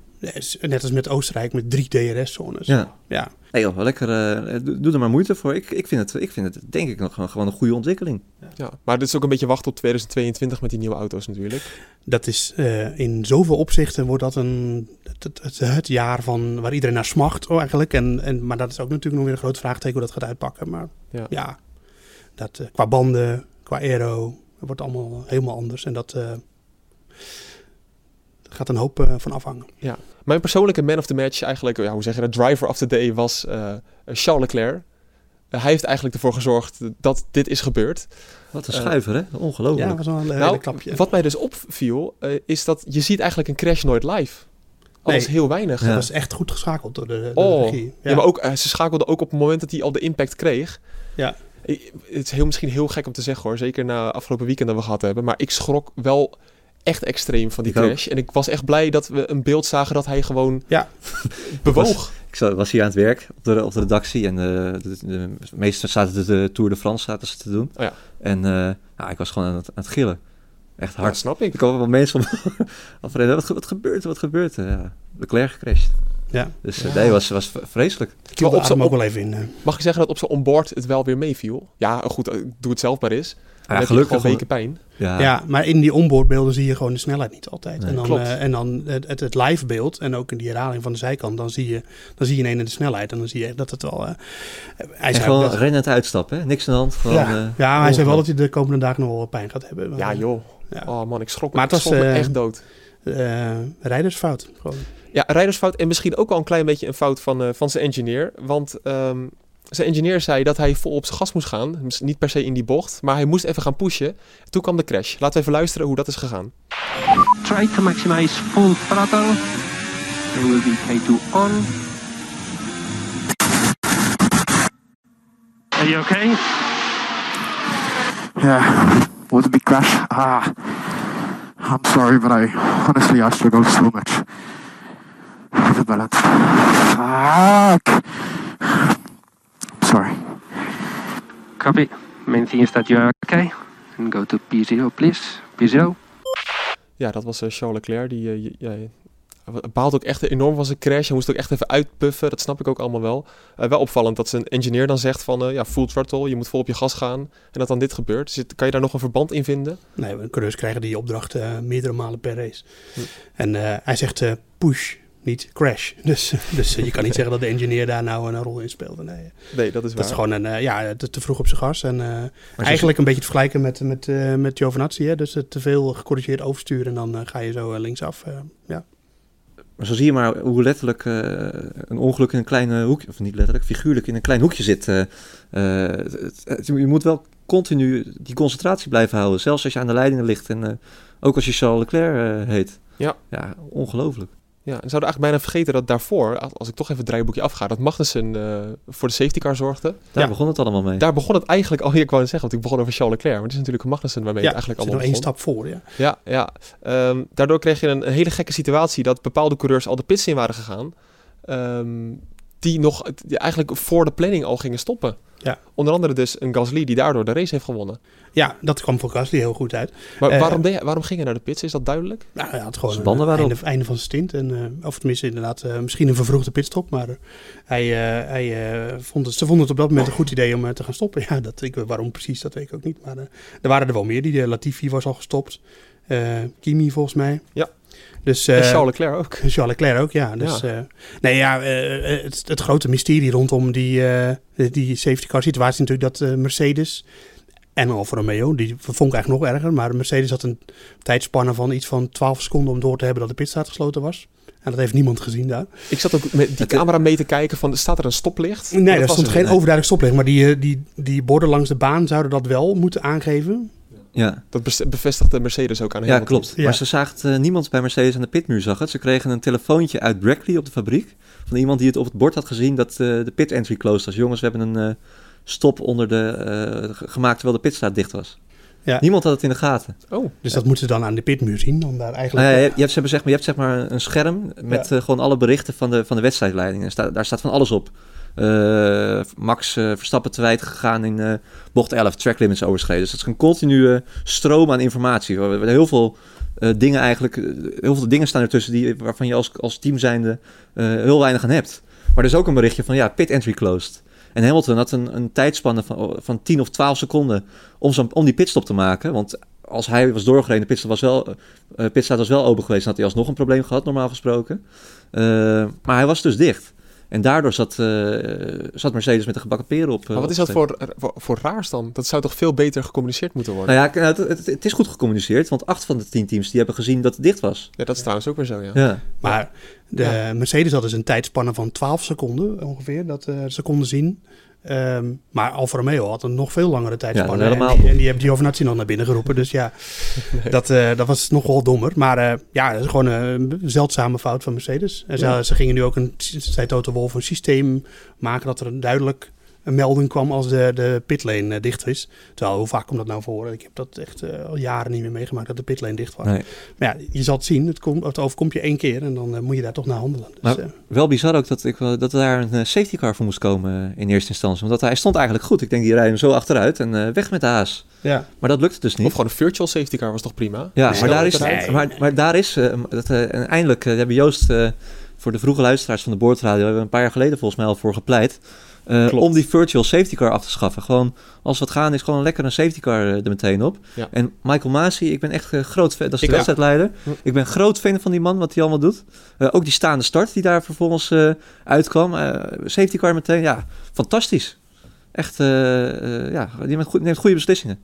net als met Oostenrijk met drie DRS-zones. Ja. ja. Nee joh, lekker, eh, doe, er maar moeite voor. Ik, ik, vind het, ik vind het denk ik nog gewoon- gewoon een goede ontwikkeling. Ja, maar dit is ook een beetje wachten op 2022 met die nieuwe auto's natuurlijk. Dat is eh, in zoveel opzichten wordt dat een, het, het, het jaar van waar iedereen naar smacht oh, eigenlijk. En, en, maar dat is ook natuurlijk nog weer een groot vraagteken hoe dat gaat uitpakken. Maar Ja. ja, dat, eh, qua banden, qua aero, het wordt allemaal helemaal anders. En dat eh, gaat een hoop eh, van afhangen. Mijn persoonlijke man of the match, eigenlijk, ja, hoe zeg je dat, driver of the day, was eh, Charles Leclerc. Eh, hij heeft eigenlijk ervoor gezorgd dat dit is gebeurd. Wat een schuiver, hè? Ongelooflijk. Ja, dat was wel een hele Nou, klapje. wat mij dus opviel, eh, is dat je ziet eigenlijk een crash nooit live. Alles Nee. heel weinig. Ja. Dat was echt goed geschakeld door de, door de Oh, regie. ja. maar ook, ze schakelde ook op het moment dat hij al de impact kreeg. Ja. Ik- Het is heel, misschien heel gek om te zeggen hoor, zeker na afgelopen weekend dat we gehad hebben. Maar ik schrok wel echt extreem van die Ik ook. crash. En ik was echt blij dat we een beeld zagen dat hij gewoon Ja. bewoog. Ik za- was hier aan het werk op de, op de redactie en eh, de, de, de meesten zaten de, de Tour de France zaten ze te doen. Oh ja. En eh, ja, ik was gewoon aan het, aan het gillen. Echt Ja, hard. snap ik. Ik kwam wel mensen afreden. Wat, wat gebeurt er? Wat gebeurt er? Ja, Leclerc gecrashed. Ja. Dus eh, Ja. nee, was, was vreselijk. Ik op de zijn- adem ook wel even in. Mag ik zeggen dat op zijn onboard het wel weer meeviel? Ja, goed, doe het zelf maar eens. Ja, heb gelukkig. gewoon weken pijn. Ja, Ja, maar in die onboardbeelden zie je gewoon de snelheid niet altijd. Nee, en dan, klopt. eh, en dan het, het, het live beeld en ook in die herhaling van de zijkant, dan zie je, dan zie je ineens de snelheid. En dan zie je dat het wel... eh, hij zei gewoon dat- rennend uitstappen, hè? Niks aan de hand. Gewoon, ja, eh, ja, maar hij zei wel dat hij de komende dagen nog wel pijn gaat hebben. Ja, joh. Ja. Oh man, ik schrok me, Maar het ik was, schrok me eh, echt dood. Eh, rijdersfout. Gewoon. Ja, rijdersfout en misschien ook wel een klein beetje een fout van, eh, van zijn engineer. Want ehm, zijn engineer zei dat hij vol op zijn gas moest gaan. Dus Niet per se in die bocht, maar hij moest even gaan pushen. Toen kwam de crash. Laten we even luisteren hoe dat is gegaan. Try to maximize full throttle. It will be K2 on. Are you okay? Yeah, was a big crash. Ah, I'm sorry, but I honestly I struggled so much with the balance. Fuck. Sorry. Copy. Main thing is that you are okay. And go to P0, please. P0. Ja, dat was eh, Charles Leclerc. Die eh, ja, hij baalt ook echt enorm van zijn crash. Hij moest ook echt even uitpuffen. Dat snap ik ook allemaal wel. Eh, wel opvallend dat zijn engineer dan zegt van... eh, ja, full throttle, je moet vol op je gas gaan. En dat dan dit gebeurt. Zit, kan je daar nog een verband in vinden? Nee, we- coureurs krijgen die opdracht eh, meerdere malen per race. Hm. En eh, hij zegt eh, push, niet crash. Dus, dus eh, je kan niet zeggen dat de engineer daar nou een rol in speelde. Nee, Nee, dat is waar. dat is gewoon een, eh, ja, te, te vroeg op zijn gas. En eh, eigenlijk een beetje te vergelijken met, met, eh met Giovinazzi. Hè? Dus te veel gecorrigeerd oversturen en dan ga je zo linksaf. eh, ja. maar zo zie je maar hoe letterlijk eh, een ongeluk in een klein hoekje, of niet letterlijk, figuurlijk in een klein hoekje zit. eh, eh, je moet wel continu die concentratie blijven houden, zelfs als je aan de leidingen ligt en eh, ook als je Charles Leclerc eh, heet. Ja. Ja, ongelooflijk. Ja, en zouden eigenlijk bijna vergeten dat daarvoor, als ik toch even het draaiboekje afga, dat Magnussen eh, voor de safety car zorgde. Daar Ja. begon het allemaal mee. Daar begon het eigenlijk al, ik wou net zeggen, want ik begon over Charles Leclerc, maar het is natuurlijk Magnussen waarmee ja, het eigenlijk allemaal nog één begon. stap voor, ja. Ja, ja. Ehm, daardoor kreeg je een, een hele gekke situatie dat bepaalde coureurs al de pits in waren gegaan. ehm, die nog die eigenlijk voor de planning al gingen stoppen. Ja. Onder andere dus een Gasly die daardoor de race heeft gewonnen. Ja, dat kwam voor Gasly heel goed uit. Maar Eh, waarom, waarom ging hij naar de pits? Is dat duidelijk? Nou, hij had gewoon Zijn een einde, einde van zijn stint. En, eh, of tenminste inderdaad, eh, misschien een vervroegde pitstop. Maar hij, eh, hij, eh, vond het, ze vonden het op dat moment een goed idee om te gaan stoppen. Ja, dat, ik, waarom precies, dat weet ik ook niet. Maar eh, er waren er wel meer. Die, Latifi was al gestopt. Eh, Kimi volgens mij. Ja. Dus, en eh, Charles Leclerc ook. Charles Leclerc ook, ja. Dus, Ja. eh, nee, ja, eh, het, het grote mysterie rondom die, eh, die safety car situatie is natuurlijk dat eh, Mercedes en Alfa Romeo, die vond ik eigenlijk nog erger, maar Mercedes had een tijdspanne van iets van 12 seconden om door te hebben dat de pitstraat gesloten was. En dat heeft niemand gezien daar. Ik zat ook met die camera mee te kijken van, staat er een stoplicht? Nee, dat er was stond er geen overduidelijk stoplicht, maar die, eh, die, die borden langs de baan zouden dat wel moeten aangeven. Ja, Dat bevestigde Mercedes ook aan ja Hamilton. klopt. Ja. Maar ze zagen het, eh, niemand bij Mercedes aan de pitmuur zag het. Ze kregen een telefoontje uit Brackley op de fabriek. Van iemand die het op het bord had gezien dat eh, de pit entry closed was. Jongens, we hebben een eh, stop onder de, eh, gemaakt terwijl de pitstraat dicht was. Ja. Niemand had het in de gaten. Oh, Dus dat moeten ze dan aan de pitmuur zien. Om daar eigenlijk Nou ja, je, hebt, ze hebben zeg maar, je hebt zeg maar een scherm met eh, gewoon alle berichten van de, van de wedstrijdleiding. En sta- daar staat van alles op. Eh, Max Verstappen te wijd gegaan in eh, bocht 11, track limits overschreden. Dus het is een continue stroom aan informatie. We hebben heel veel eh, dingen eigenlijk, heel veel dingen staan ertussen die, waarvan je als, als team zijnde eh, heel weinig aan hebt. Maar er is ook een berichtje van ja, pit entry closed. En Hamilton had een, een tijdspanne van, van 10 of 12 seconden om, zo, om die pitstop te maken. Want als hij was doorgereden, de pitstop was wel, pitstraat was wel open geweest, dan had hij alsnog een probleem gehad, normaal gesproken. Eh, maar hij was dus dicht. En daardoor zat, eh, zat Mercedes met de gebakken peren op. eh, maar wat is op dat voor, voor, voor raars dan? Dat zou toch veel beter gecommuniceerd moeten worden? Nou ja, het, het, het is goed gecommuniceerd, want acht van de tien teams die hebben gezien dat het dicht was. Ja, dat is trouwens ook weer zo, ja. Ja. Maar de Ja. Mercedes had dus een tijdspanne van 12 seconden ongeveer, dat eh, ze konden zien. Ehm, maar Alfa Romeo had een nog veel langere tijdspanne. Ja, en, die, en die hebben Giovinazzi nog naar binnen geroepen. Dus ja, dat, eh, dat was nog wel dommer. Maar eh, ja, dat is gewoon een zeldzame fout van Mercedes. En ze, Ja. ze gingen nu ook, een, zei Toto Wolff, een systeem maken dat er duidelijk een melding kwam als de, de pitlane eh, dicht is. Terwijl, hoe vaak komt dat nou voor? Ik heb dat echt eh, al jaren niet meer meegemaakt, dat de pitlane dicht was. Nee. Maar ja, je zal het zien. Het, komt, het overkomt je één keer en dan eh, moet je daar toch naar handelen. Dus, Maar wel bizar ook dat, ik, dat er daar een safety car voor moest komen in eerste instantie. Omdat hij stond eigenlijk goed. Ik denk, die rijden hem zo achteruit en weg met de haas. ja. Maar dat lukte dus niet. Of gewoon een virtual safety car was toch prima? Ja, Nee, maar, daar is, eruit. maar, maar daar is, dat, en eindelijk uh, hebben Joost eh, voor de vroege luisteraars van de boordradio, hebben we een paar jaar geleden volgens mij al voor gepleit, eh, om die virtual safety car af te schaffen. Gewoon, als wat gaan is, gewoon lekker een safety car eh, er meteen op. Ja. En Michael Masi, ik ben echt eh, groot fan, dat is de wedstrijdleider. Hm. Ik ben groot fan van die man, wat hij allemaal doet. Ook die staande start die daar vervolgens uitkwam. Safety car meteen, ja, fantastisch. Echt, ja, die neemt, goed, neemt goede beslissingen.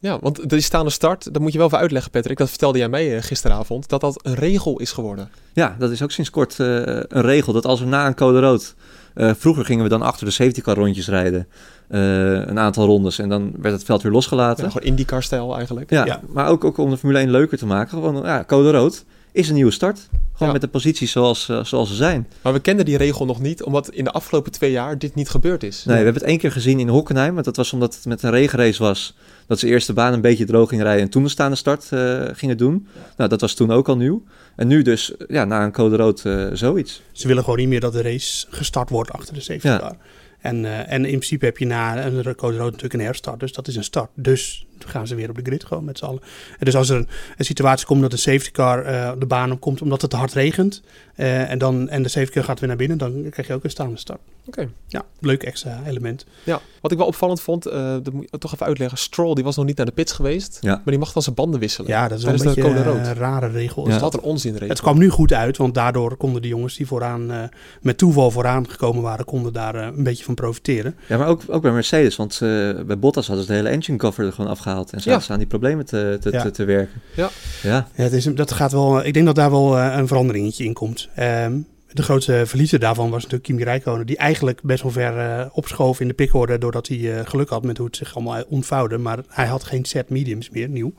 Ja, want de staande start, dat moet je wel even uitleggen, Patrick. Dat vertelde jij mij gisteravond, dat dat een regel is geworden. Ja, dat is ook sinds kort een regel. Dat als er na een code rood... eh, vroeger gingen we dan achter de safety car rondjes rijden. eh, een aantal rondes. En dan werd het veld weer losgelaten. Ja, gewoon IndyCar-stijl eigenlijk. Ja. maar ook, ook om de Formule 1 leuker te maken. Gewoon, ja, code rood is een nieuwe start. Gewoon Ja. met de posities zoals, eh, zoals ze zijn. Maar we kenden die regel nog niet, omdat in de afgelopen twee jaar dit niet gebeurd is. Nee, we hebben het één keer gezien in Hockenheim. Maar dat was omdat het met een regenrace was. Dat ze eerst de baan een beetje droog gingen rijden. En toen de staande start eh, gingen doen. Nou, dat was toen ook al nieuw. En nu dus, ja, na een code rood eh, zoiets. Ze willen gewoon niet meer dat de race gestart wordt achter de safety Ja. car. En, eh, en in principe heb je na een code rood natuurlijk een herstart. Dus dat is een start. Dus gaan ze weer op de grid gewoon met z'n allen. En dus als er een, een situatie komt dat de safety car eh, de baan op komt omdat het hard regent. eh, en, dan, en de safety car gaat weer naar binnen. Dan krijg je ook een staande start. Oké. Ja, leuk extra element. Ja, wat ik wel opvallend vond, eh, dat moet je toch even uitleggen. Stroll, die was nog niet naar de pits geweest, Ja. maar die mag dan zijn banden wisselen. Ja, dat is wel een beetje een rood. rare regel. Dus Is dat dat. een onzinregel. Het kwam nu goed uit, want daardoor konden de jongens die vooraan eh, met toeval vooraan gekomen waren, konden daar eh, een beetje van profiteren. Ja, maar ook, ook bij Mercedes, want eh, bij Bottas hadden ze de hele engine cover er gewoon afgehaald. En zaten Ja. ze aan die problemen te, te, Ja. te, te werken. Ja. Ja, Ja, het is, dat gaat wel, ik denk dat daar wel eh, een veranderingetje in komt. Ehm, de grootste verliezer daarvan was natuurlijk Kimi Räikkönen, die eigenlijk best wel ver eh, opschoof in de pickorde doordat hij eh, geluk had met hoe het zich allemaal ontvouwde. Maar hij had geen set mediums meer, nieuw.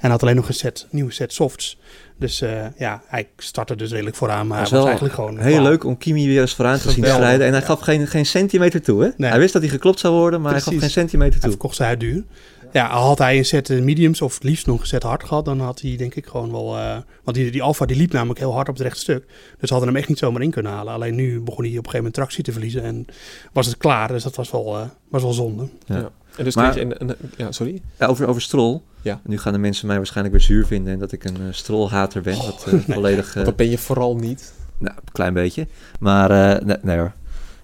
En had alleen nog een set, nieuwe set softs. Dus eh, ja, hij startte dus redelijk vooraan, maar hij was was eigenlijk gewoon... heel leuk om Kimi weer eens vooraan te zien strijden. En hij ja. gaf geen, geen centimeter toe. Hè? Nee. Hij wist dat hij geklopt zou worden, maar hij gaf geen centimeter Hij toe. verkocht zijn duur. Ja, had hij een set eh, mediums of het liefst nog een set hard gehad, dan had hij denk ik gewoon wel... eh, want die, die Alfa die liep namelijk heel hard op het rechte stuk. Dus ze hadden hem echt niet zomaar in kunnen halen. Alleen nu begon hij op een gegeven moment tractie te verliezen en was het klaar. Dus dat was wel, eh, was wel zonde. Ja. En dus Maar- kreeg je een, een- ja, sorry. Ja, over, over Stroll. Ja. Nu gaan de mensen mij waarschijnlijk weer zuur vinden en dat ik een uh, Stroll-hater ben. Wat uh, volledig... Dat ben je vooral niet. Nou, een klein beetje. Maar uh, nee, nee hoor.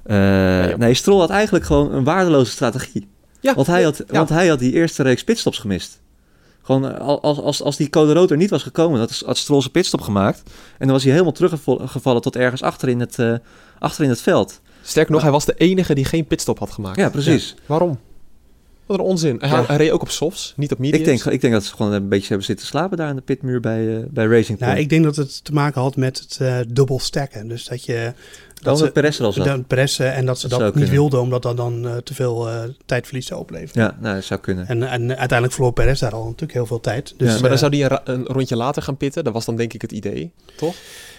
nee, nee, Stroll had eigenlijk gewoon een waardeloze strategie. Ja, want, hij had, ja. want hij had die eerste reeks pitstops gemist. Gewoon als, als, als die code rood er niet was gekomen, had, had Stroll zijn pitstop gemaakt. En dan was hij helemaal teruggevallen tot ergens achter in het, uh, achter in het veld. Sterker nog, hij was de enige die geen pitstop had gemaakt. Ja, precies. Ja. Waarom? Wat een onzin. Hij, Ja. hij, reed ook op softs, niet op mediums. Ik denk, ik denk dat ze gewoon een beetje hebben zitten slapen daar aan de pitmuur bij, uh, bij Racing Point. Nou, ik denk dat het te maken had met het uh, dubbel stacken. Dus dat je... Dat ze Perez er al zat. Pressen en dat ze dat, dat niet wilden, omdat dat dan uh, te veel uh, tijdverlies zou opleveren. Ja, nou, dat zou kunnen. En, en uiteindelijk verloor Perez daar al natuurlijk heel veel tijd. Dus, ja, maar dan zou hij een, een, rondje later gaan pitten. Dat was dan denk ik het idee, toch?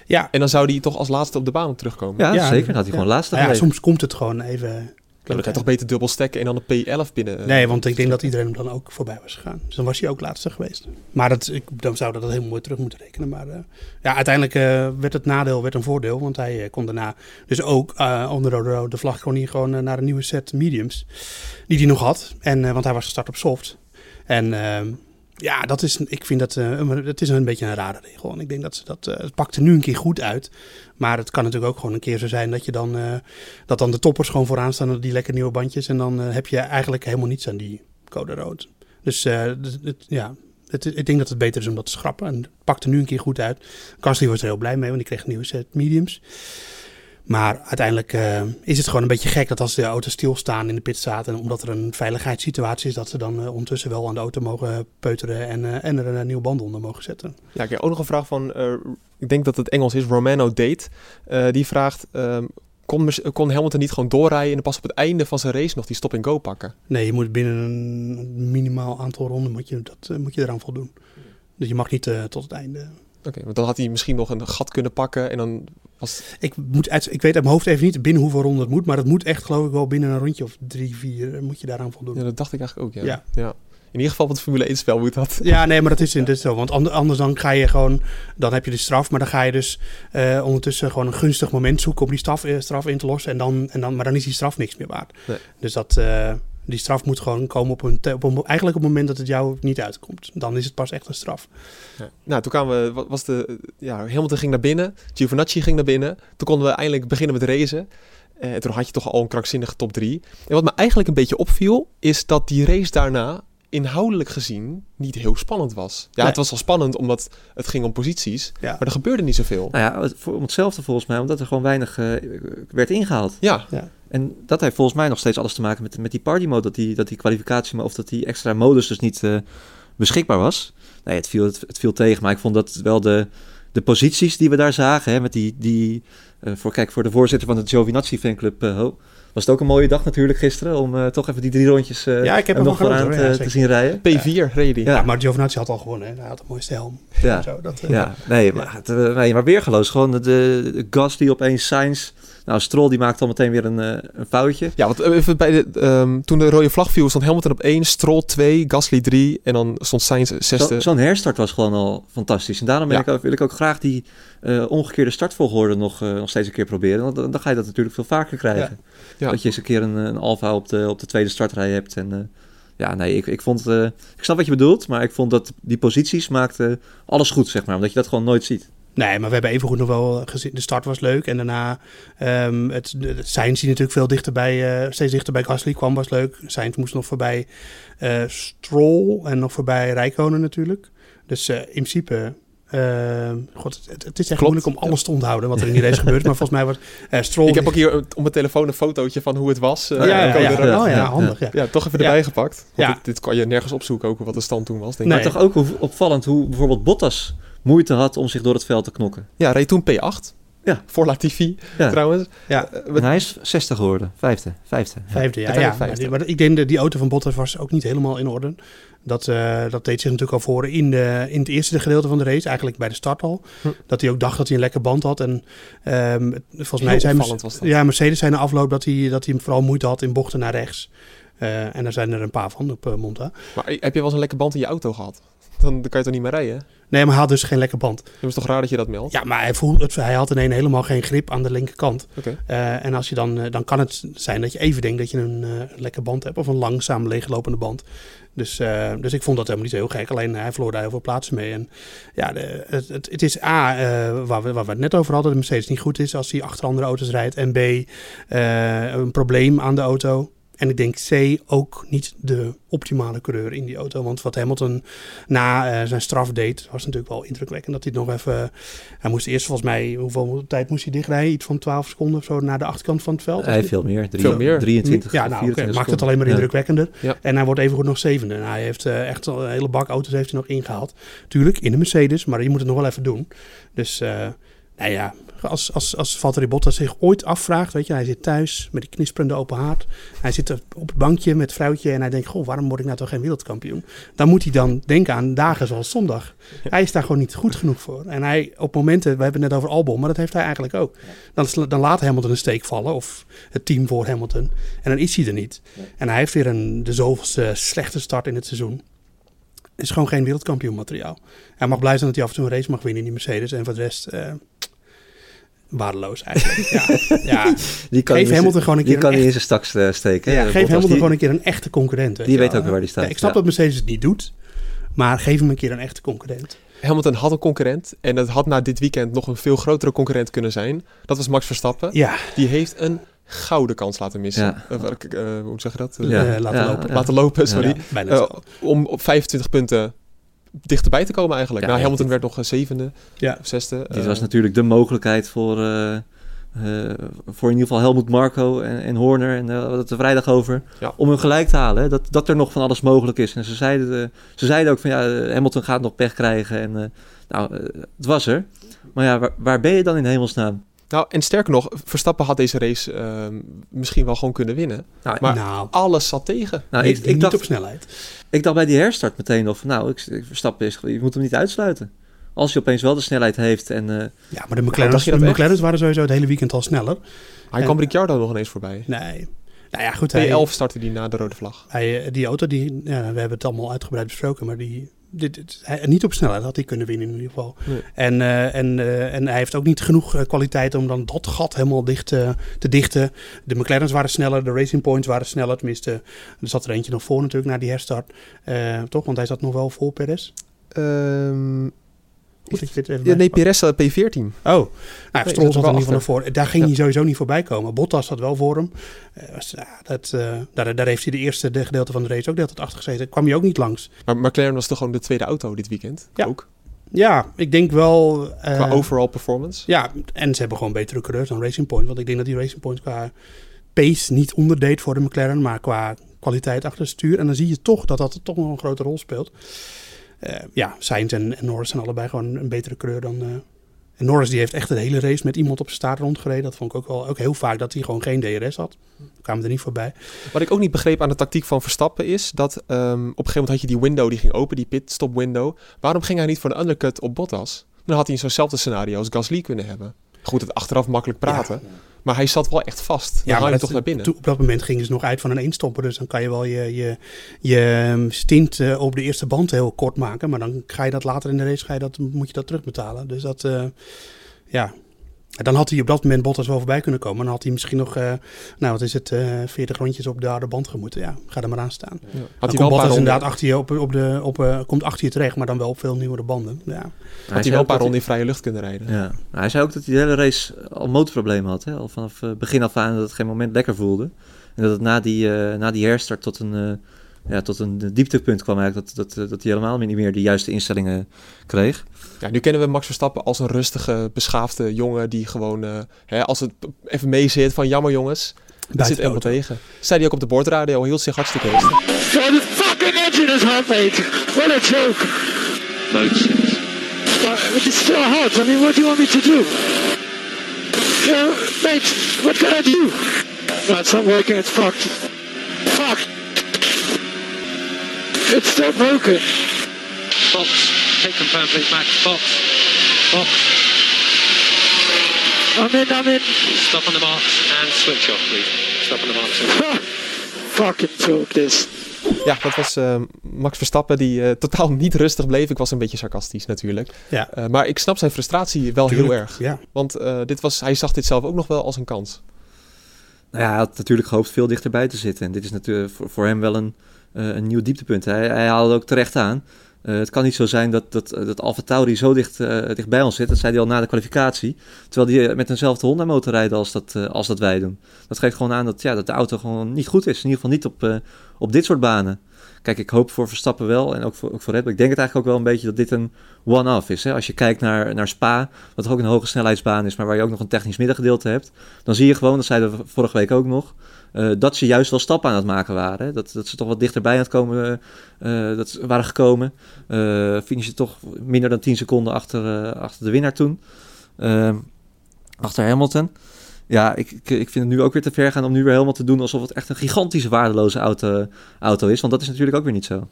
Ja. En dan zou hij toch als laatste op de baan terugkomen. Ja, ja zeker. Dan had hij gewoon laatste ja, soms komt het gewoon even... Ja, dan kan je toch beter dubbel stacken en dan de P11 binnen. Nee, want ik denk dat iedereen hem dan ook voorbij was gegaan. Dus dan was hij ook laatste geweest. Maar dat, ik, dan zou dat heel mooi terug moeten rekenen. Maar uh, ja, uiteindelijk uh, werd het nadeel werd een voordeel. Want hij uh, kon daarna dus ook onder de, de vlag kon hij gewoon naar een nieuwe set mediums. Die hij nog had. En, want hij was gestart op soft. En ehm, ja, dat is, ik vind dat, dat is een beetje een rare regel. En ik denk dat ze dat, uh, het pakt er nu een keer goed uit. Maar het kan natuurlijk ook gewoon een keer zo zijn dat je dan, uh, dat dan de toppers gewoon vooraan staan op die lekker nieuwe bandjes. En dan heb je eigenlijk helemaal niets aan die code rood. Dus ja, het, ik denk dat het beter is om dat te schrappen. En het pakt er nu een keer goed uit. Gasly was er heel blij mee, want die kreeg een nieuwe set mediums. Maar uiteindelijk uh, is het gewoon een beetje gek dat als de auto's stilstaan in de pitstraat en omdat er een veiligheidssituatie is, dat ze dan uh, ondertussen wel aan de auto mogen peuteren en, uh, en er een nieuwe band onder mogen zetten. Ja, ik heb ook nog een vraag van, eh, ik denk dat het Engels is, Romano Date. Eh, die vraagt, um, kon, kon Hamilton niet gewoon doorrijden en pas op het einde van zijn race nog die stop-and-go pakken? Nee, je moet binnen een minimaal aantal ronden moet je, dat, moet je eraan voldoen. Dus je mag niet tot het einde. Oké, okay, want dan had hij misschien nog een gat kunnen pakken en dan was... Ik, moet uit, ik weet uit mijn hoofd even niet binnen hoeveel ronden het moet, maar het moet echt geloof ik wel binnen een rondje of drie, vier moet je daaraan voldoen. Ja, dat dacht ik eigenlijk ook, ja. ja. ja. In ieder geval wat Formule 1 spel moet dat. Ja, nee, maar dat is inderdaad zo. Want anders dan ga je gewoon, dan heb je de straf, maar dan ga je dus uh, ondertussen gewoon een gunstig moment zoeken om die straf, uh, straf in te lossen. En dan, en dan, maar dan is die straf niks meer waard. Nee. Dus dat, uh, die straf moet gewoon komen op een, op een, eigenlijk op het moment dat het jou niet uitkomt. Dan is het pas echt een straf. Ja. Nou, toen kwamen we, was de, ja, Hamilton ging naar binnen, Giovinazzi ging naar binnen. Toen konden we eindelijk beginnen met racen. En toen had je toch al een krankzinnige top 3. En wat me eigenlijk een beetje opviel, is dat die race daarna inhoudelijk gezien niet heel spannend was. Ja, nee. het was wel spannend omdat het ging om posities, ja. maar er gebeurde niet zoveel. Nou ja, om hetzelfde volgens mij, omdat er gewoon weinig uh, werd ingehaald. Ja. ja. En dat heeft volgens mij nog steeds alles te maken met, met die party mode, dat die, dat die kwalificatie, of dat die extra modus dus niet uh, beschikbaar was. Nee, het viel, het, het, viel tegen, maar ik vond dat wel de, de posities die we daar zagen, hè, met die, die uh, voor, kijk, voor de voorzitter van de Giovinazzi fanclub, uh, was het ook een mooie dag natuurlijk gisteren om uh, toch even die drie rondjes uh, ja, ik heb hem nog vooraan te, ja, te zien rijden. P4 ja. reed hij. Ja. ja, maar Giovinazzi had al gewonnen. Hè? Hij had de mooiste helm. Ja, Zo, dat, uh, ja. nee, maar, het, nee, maar weergeloos. Gewoon de, de gas die opeens Sainz... Nou, Stroll die maakt al meteen weer een, uh, een foutje. Ja, want even bij de, um, toen de rode vlag viel stond Hamilton op 1, Stroll 2, Gasly 3 en dan stond Sainz zesde. Zo'n zo herstart was gewoon al fantastisch. En daarom ja. ik, wil ik ook graag die uh, omgekeerde startvolgorde nog, uh, nog steeds een keer proberen. Want dan, dan ga je dat natuurlijk veel vaker krijgen. Ja. Ja. Dat je eens een keer een, een Alfa op de, op de tweede startrij hebt. En uh, ja, nee, ik, ik vond... ik snap wat je bedoelt, maar ik vond dat die posities maakten alles goed, zeg maar. Omdat je dat gewoon nooit ziet. Nee, maar we hebben evengoed nog wel gezien. De start was leuk. En daarna ehm het, het Sainz die natuurlijk veel dichter bij, eh, steeds dichter bij Gasly kwam, was leuk. Sainz moest nog voorbij eh, Stroll en nog voorbij Rijkonen natuurlijk. Dus eh, in principe... ehm, God, het, het is echt Klopt. moeilijk om alles te onthouden wat er in die race gebeurt. Maar volgens mij was eh Stroll... Ik heb ook hier op mijn telefoon een fotootje van hoe het was. eh, Ja, ja. Oh ja, handig. Ja. Ja, toch even Ja. erbij gepakt. Want Ja. dit, dit kan je nergens opzoeken, ook wat de stand toen was. Denk Nee. ik. Maar toch ook opvallend hoe bijvoorbeeld Bottas moeite had om zich door het veld te knokken. Ja, reed toen P8. Ja. Voor Latifi, Ja. trouwens. Ja. Eh, En hij is 60 geworden. Vijfde. Vijfde. Vijfde, ja. Ja. Maar, vijfde. maar ik denk dat die auto van Bottas was ook niet helemaal in orde. Dat, eh, dat deed zich natuurlijk al voor in, de, in het eerste gedeelte van de race, eigenlijk bij de start al. Hm. Dat hij ook dacht dat hij een lekker band had. En ehm, volgens Heel mij zijn opvallend was dat. ja, Mercedes zei na afloop dat hij, dat hij vooral moeite had in bochten naar rechts. Eh, en daar zijn er een paar van op eh, Monza. Maar heb je wel eens een lekke band in je auto gehad? Dan, kan je toch niet meer rijden? Nee, maar hij had dus geen lekker band. Het is toch raar dat je dat meldt? Ja, maar hij, voelde het, hij had ineens helemaal geen grip aan de linkerkant. Oké. Eh, en als je dan, eh, dan kan het zijn dat je even denkt dat je een eh, lekker band hebt of een langzaam leeglopende band. Dus, dus ik vond dat helemaal niet zo heel gek. Alleen hij verloor daar heel veel plaatsen mee. En ja, de, het, het, het is A, waar, we, waar we het net over hadden, dat de Mercedes niet goed is als hij achter andere auto's rijdt. En B, een probleem aan de auto. En ik denk C, ook niet de optimale coureur in die auto. Want wat Hamilton na eh, zijn straf deed, was natuurlijk wel indrukwekkend. Dat hij nog even... Hij moest eerst volgens mij... Hoeveel tijd moest hij dichtrijden? Iets van 12 seconden of zo naar de achterkant van het veld? Hij heeft veel meer. Drie- Veel meer. 23. Ja, nou, 24 maakt het alleen maar indrukwekkender. Ja. En hij wordt evengoed nog zevende. En hij heeft eh, echt een hele bak auto's heeft hij nog ingehaald. Tuurlijk, in de Mercedes, maar je moet het nog wel even doen. Dus, eh nou ja, als, als, als Valtteri Bottas zich ooit afvraagt, weet je, hij zit thuis met die knisperende open haard. Hij zit op het bankje met het vrouwtje en hij denkt, goh, waarom word ik nou toch geen wereldkampioen? Dan moet hij dan denken aan dagen zoals zondag. Hij is daar gewoon niet goed genoeg voor. En hij, op momenten, we hebben het net over Albon, maar dat heeft hij eigenlijk ook. Dan, dan laat Hamilton een steek vallen, of het team voor Hamilton. En dan is hij er niet. En hij heeft weer een, de zoveelste slechte start in het seizoen. Het is gewoon geen wereldkampioen materiaal. Hij mag blij zijn dat hij af en toe een race mag winnen in die Mercedes. En voor de rest, eh, waardeloos eigenlijk. ja, ja. Die kan Geef Hamilton zijn- gewoon een Die keer kan een hij in zijn stak eh, steken. Ja, Eh, geef Hamilton die- gewoon een keer een echte concurrent. weet die weet wel. ook waar die staat, Ja, ik snap ja. dat Mercedes het niet doet. Maar geef hem een keer een echte concurrent. Hamilton had een concurrent. En het had na dit weekend nog een veel grotere concurrent kunnen zijn. Dat was Max Verstappen. Ja, Die heeft een gouden kans laten missen. Ja. Eh, welke, eh, hoe zeg je dat? Ja. eh, laten Ja, lopen. ja. Laten lopen, sorry. Eh, om op 25 punten dichterbij te komen eigenlijk. Ja, nou, Hamilton werd nog een zevende Ja. of zesde. Dit Eh, was natuurlijk de mogelijkheid voor, eh, eh, voor in ieder geval Helmut Marco en, en Horner. En daar hadden we het er vrijdag over. Ja. Om hun gelijk te halen. hè, Dat, dat er nog van alles mogelijk is. En ze zeiden, eh, ze zeiden ook van ja, eh, Hamilton gaat nog pech krijgen. En eh, nou, eh, het was er. Maar ja, waar, waar ben je dan in hemelsnaam? Nou, en sterker nog, Verstappen had deze race ehm, misschien wel gewoon kunnen winnen. Nou, Maar nou, alles zat tegen. nou, ik, ik, ik, niet dacht, op snelheid. ik dacht bij die herstart meteen nog van nou, ik, ik- Verstappen is, je moet hem niet uitsluiten. Als hij opeens wel de snelheid heeft en eh, Ja, maar de McLaren's, je de waren sowieso het hele weekend al sneller. Hij En- kwam Ricciardo nog ineens voorbij. Nee. Nou ja, goed. Hij, P11 startte die na de rode vlag. hij, eh, die auto, die, ja, we hebben het allemaal uitgebreid besproken, maar die, dit, dit- hij, niet op snelheid had hij kunnen winnen in ieder geval. Nee. En, eh, en, eh, en hij heeft ook niet genoeg eh, kwaliteit om dan dat gat helemaal dicht te dichten. De McLaren's waren sneller, de Racing Points waren sneller. Tenminste, er zat er eentje nog voor natuurlijk na die herstart. Toch? Want hij zat nog wel voor Perez. Ehm Moet ik dit even ja, nee, bij- Perez had P14. Oh, nou, Nee, Stroll zat er ieder geval nog achter. voor. Daar ging Ja. hij sowieso niet voorbij komen. Bottas zat wel voor hem. Eh, was- ja, dat, eh, daar, daar heeft hij de eerste de gedeelte van de race ook de hele tijd achter gezeten. Kwam hij ook niet langs. Maar McLaren was toch gewoon de tweede auto dit weekend? Ja. Ook. Ja, ik denk wel... eh, Qua overall performance. Ja, en ze hebben gewoon betere coureurs dan Racing Point. Want ik denk dat die Racing Point qua pace niet onderdeed voor de McLaren, maar qua kwaliteit achter het stuur. En dan zie je toch dat dat toch nog een grote rol speelt. Eh, ja, Sainz en, Norris zijn allebei gewoon een betere coureur dan... eh, en Norris die heeft echt de hele race met iemand op zijn staart rondgereden. Dat vond ik ook wel ook heel vaak dat hij gewoon geen DRS had. Daar kwamen er niet voorbij. Wat ik ook niet begreep aan de tactiek van Verstappen is dat ehm, op een gegeven moment had je die window die ging open, die pitstop window. Waarom ging hij niet voor de undercut op Bottas? Dan had hij zo'nzelfde scenario als Gasly kunnen hebben. Goed, het achteraf makkelijk praten. Maar hij zat wel echt vast. Dan Ja, haal maar je toch naar binnen. op dat moment gingen ze nog uit van een eenstopper. Dus dan kan je wel je, je, je ehm, stint eh, op de eerste band heel kort maken. Maar dan ga je dat later in de race ga je dat, moet je dat terugbetalen. Dus dat, eh, ja. En dan had hij op dat moment Bottas wel voorbij kunnen komen. Dan had hij misschien nog, eh, nou wat is het, eh 40 rondjes op de harde band gemoeten. Ja, ga er maar aan staan. Had Dan hij komt wel een paar Bottas ronden, inderdaad achter je op, op de, op, eh, komt achter je terecht, maar dan wel op veel nieuwere banden. Ja. had hij wel een paar ronden in vrije lucht kunnen rijden. Ja. Hij zei ook dat hij de hele race al motorproblemen had. Hè? Al vanaf begin af aan dat het geen moment lekker voelde. En dat het na die, eh, na die herstart tot een, eh, ja, tot een dieptepunt kwam eigenlijk. Dat, dat, dat hij helemaal niet meer de juiste instellingen kreeg. Ja, nu kennen we Max Verstappen als een rustige, beschaafde jongen die gewoon, eh, hè, als het even mee zit van jammer jongens, Buiten zit helemaal tegen. Zei hij ook op de bordradio, hield zich hartstikke rustig. So the fucking engine is hot, mate. What a joke. Nonsense. But it's still hot. I mean, what do you want me to do? Know, mate, what can I do? No, it's not working. It's fucked. It's still broken. Box. Take confirm, please, Max. Box. Box. I'm in, I'm in. Stop on the marks and switch off, please. Stop on the marks. fucking joke, this. Ja, dat was eh, Max Verstappen die eh, totaal niet rustig bleef. Ik was een beetje sarcastisch natuurlijk. Ja. Eh, maar ik snap zijn frustratie wel heel erg. Ja. Want eh, dit was, hij zag dit zelf ook nog wel als een kans. Nou ja, hij had natuurlijk gehoopt veel dichterbij te zitten. En dit is natuurlijk voor, voor hem wel een, een nieuw dieptepunt. Hij, hij haalde ook terecht aan. Eh, het kan niet zo zijn dat, dat, dat Alfa Tauri zo dicht, eh, dicht bij ons zit. Dat zei hij al na de kwalificatie. Terwijl die eh, met eenzelfde Honda motor rijden als dat, eh, als dat wij doen. Dat geeft gewoon aan dat, ja, dat de auto gewoon niet goed is. In ieder geval niet op, eh, op dit soort banen. Kijk, ik hoop voor Verstappen wel en ook voor, ook voor Red Bull. Ik denk het eigenlijk ook wel een beetje dat dit een one-off is. Hè? Als je kijkt naar, naar Spa, wat ook een hoge snelheidsbaan is, maar waar je ook nog een technisch middengedeelte hebt. Dan zie je gewoon, dat zeiden we vorige week ook nog, eh, dat ze juist wel stappen aan het maken waren. Dat, dat ze toch wat dichterbij aan het komen eh, dat ze waren gekomen. Uh, finishen toch minder dan 10 seconden achter, uh, achter de winnaar toen. Uh, achter Hamilton. Ja, ik, ik, ik vind het nu ook weer te ver gaan om nu weer helemaal te doen alsof het echt een gigantische waardeloze auto, auto is. Want dat is natuurlijk ook weer niet zo.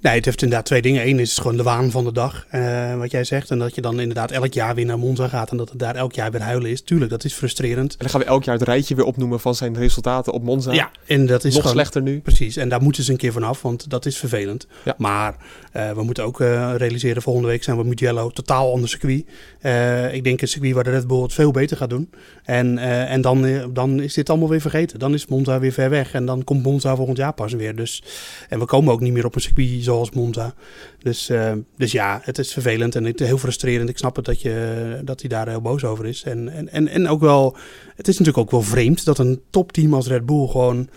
Nee, het heeft inderdaad twee dingen. Eén is gewoon de waan van de dag, uh, wat jij zegt. En dat je dan inderdaad elk jaar weer naar Monza gaat en dat het daar elk jaar weer huilen is. Tuurlijk, dat is frustrerend. En dan gaan we elk jaar het rijtje weer opnoemen van zijn resultaten op Monza. Ja, en dat is Nog gewoon, slechter nu. Precies, en daar moeten ze een keer vanaf, want dat is vervelend. Ja. Maar uh, we moeten ook uh, realiseren, volgende week zijn we Mugello, totaal ander circuit. Ik denk een circuit waar de Red Bull het veel beter gaat doen. En, en dan, dan is dit allemaal weer vergeten. Dan is Monza weer ver weg en dan komt Monza volgend jaar pas weer. Dus, en we komen ook niet meer op een circuit zoals Monza. Dus, uh, dus ja, het is vervelend en het, heel frustrerend. Ik snap het dat, je, dat hij daar heel boos over is. En, en, en, en ook wel, het is natuurlijk ook wel vreemd dat een topteam als Red Bull gewoon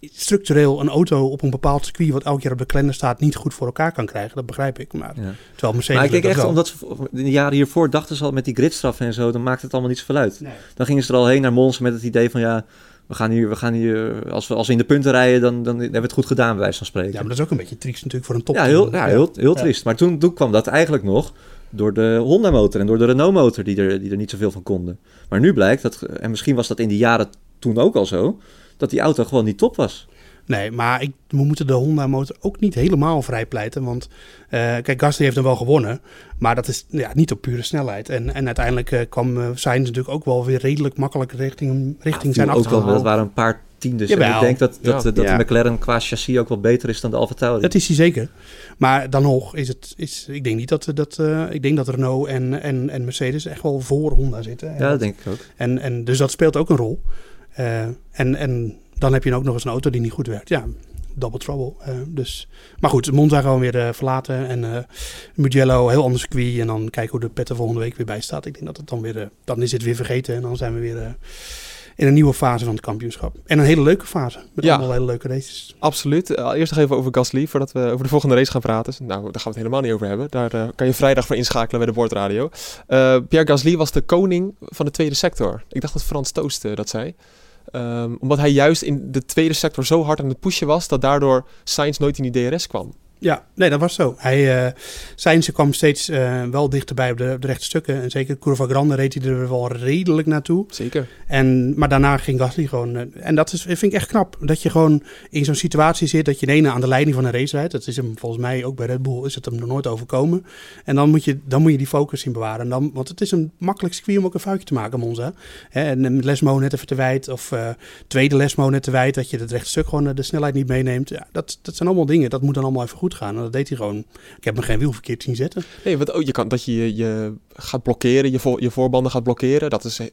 structureel een auto op een bepaald circuit wat elk jaar op de kalender staat niet goed voor elkaar kan krijgen. Dat begrijp ik. Maar, ja. terwijl Mercedes maar ik denk echt, wel. omdat ze de jaren hiervoor dachten ze al met die gridstraffen en zo, dan maakt het allemaal niet zoveel uit. Nee. Dan gingen ze er al heen naar Monza met het idee van ja, we gaan hier, we gaan hier als, we, als we in de punten rijden, dan, dan hebben we het goed gedaan, bij wijze van spreken. Ja, maar dat is ook een beetje triest natuurlijk voor een top. Ja, heel, ja, heel, heel triest. Maar toen, toen kwam dat eigenlijk nog door de Honda motor en door de Renault motor die er, die er niet zoveel van konden. Maar nu blijkt dat, en misschien was dat in die jaren toen ook al zo, dat die auto gewoon niet top was. Nee, maar ik, we moeten de Honda motor ook niet helemaal vrijpleiten. Want uh, kijk, Gasly heeft hem wel gewonnen. Maar dat is ja, niet op pure snelheid. En, en uiteindelijk uh, kwam uh, Sainz natuurlijk ook wel weer redelijk makkelijk richting, richting ja, zijn ook wel, Dat waren een paar tiendes. En ik denk dat, dat, ja. dat ja. de McLaren qua chassis ook wel beter is dan de Alfa Tauri. Dat is hij zeker. Maar dan nog is het... Is, ik denk niet dat... dat uh, ik denk dat Renault en, en, en Mercedes echt wel voor Honda zitten. Ja, dat denk ik ook. En, en dus dat speelt ook een rol. en, en dan heb je ook nog eens een auto die niet goed werkt. Ja, double trouble. Uh, dus. Maar goed, Monza gewoon weer uh, verlaten. En uh, Mugello, heel ander circuit. En dan kijken hoe de pet er volgende week weer bij staat. Ik denk dat het dan weer... dan is het weer vergeten. En dan zijn we weer in een nieuwe fase van het kampioenschap. En een hele leuke fase. Met ja, allemaal hele leuke races. Absoluut. eerst nog even over Gasly, voordat we over de volgende race gaan praten. Nou, daar gaan we het helemaal niet over hebben. Daar kan je vrijdag voor inschakelen bij de boordradio. Pierre Gasly was de koning van de tweede sector. Ik dacht dat Frans Toost dat zei. Um, omdat hij juist in de tweede sector zo hard aan het pushen was, dat daardoor Sainz nooit in die DRS kwam. Ja, nee, dat was zo. Hij, uh, Sainz kwam steeds uh, wel dichterbij op de, op de rechte stukken. En zeker Curva Grande reed hij er wel redelijk naartoe. Zeker. En, maar daarna ging Gasly gewoon... Uh, en dat is, vind ik echt knap. Dat je gewoon in zo'n situatie zit dat je de ene aan de leiding van een race rijdt. Dat is hem volgens mij ook bij Red Bull is het hem nog nooit overkomen. En dan moet je, dan moet je die focus zien bewaren. En dan, want het is een makkelijk circuit om ook een foutje te maken, Monza. Hè, en Lesmo net even te wijd of tweede Lesmo net te wijd. Dat je het rechte stuk gewoon de snelheid niet meeneemt. Ja, dat, dat zijn allemaal dingen. Dat moet dan allemaal even goed goed gaan. En dat deed hij gewoon. Ik heb me geen wiel verkeerd zien zetten. Nee, want oh, je kan dat je je- je gaat blokkeren, je, voor, je voorbanden gaat blokkeren. Dat is eh,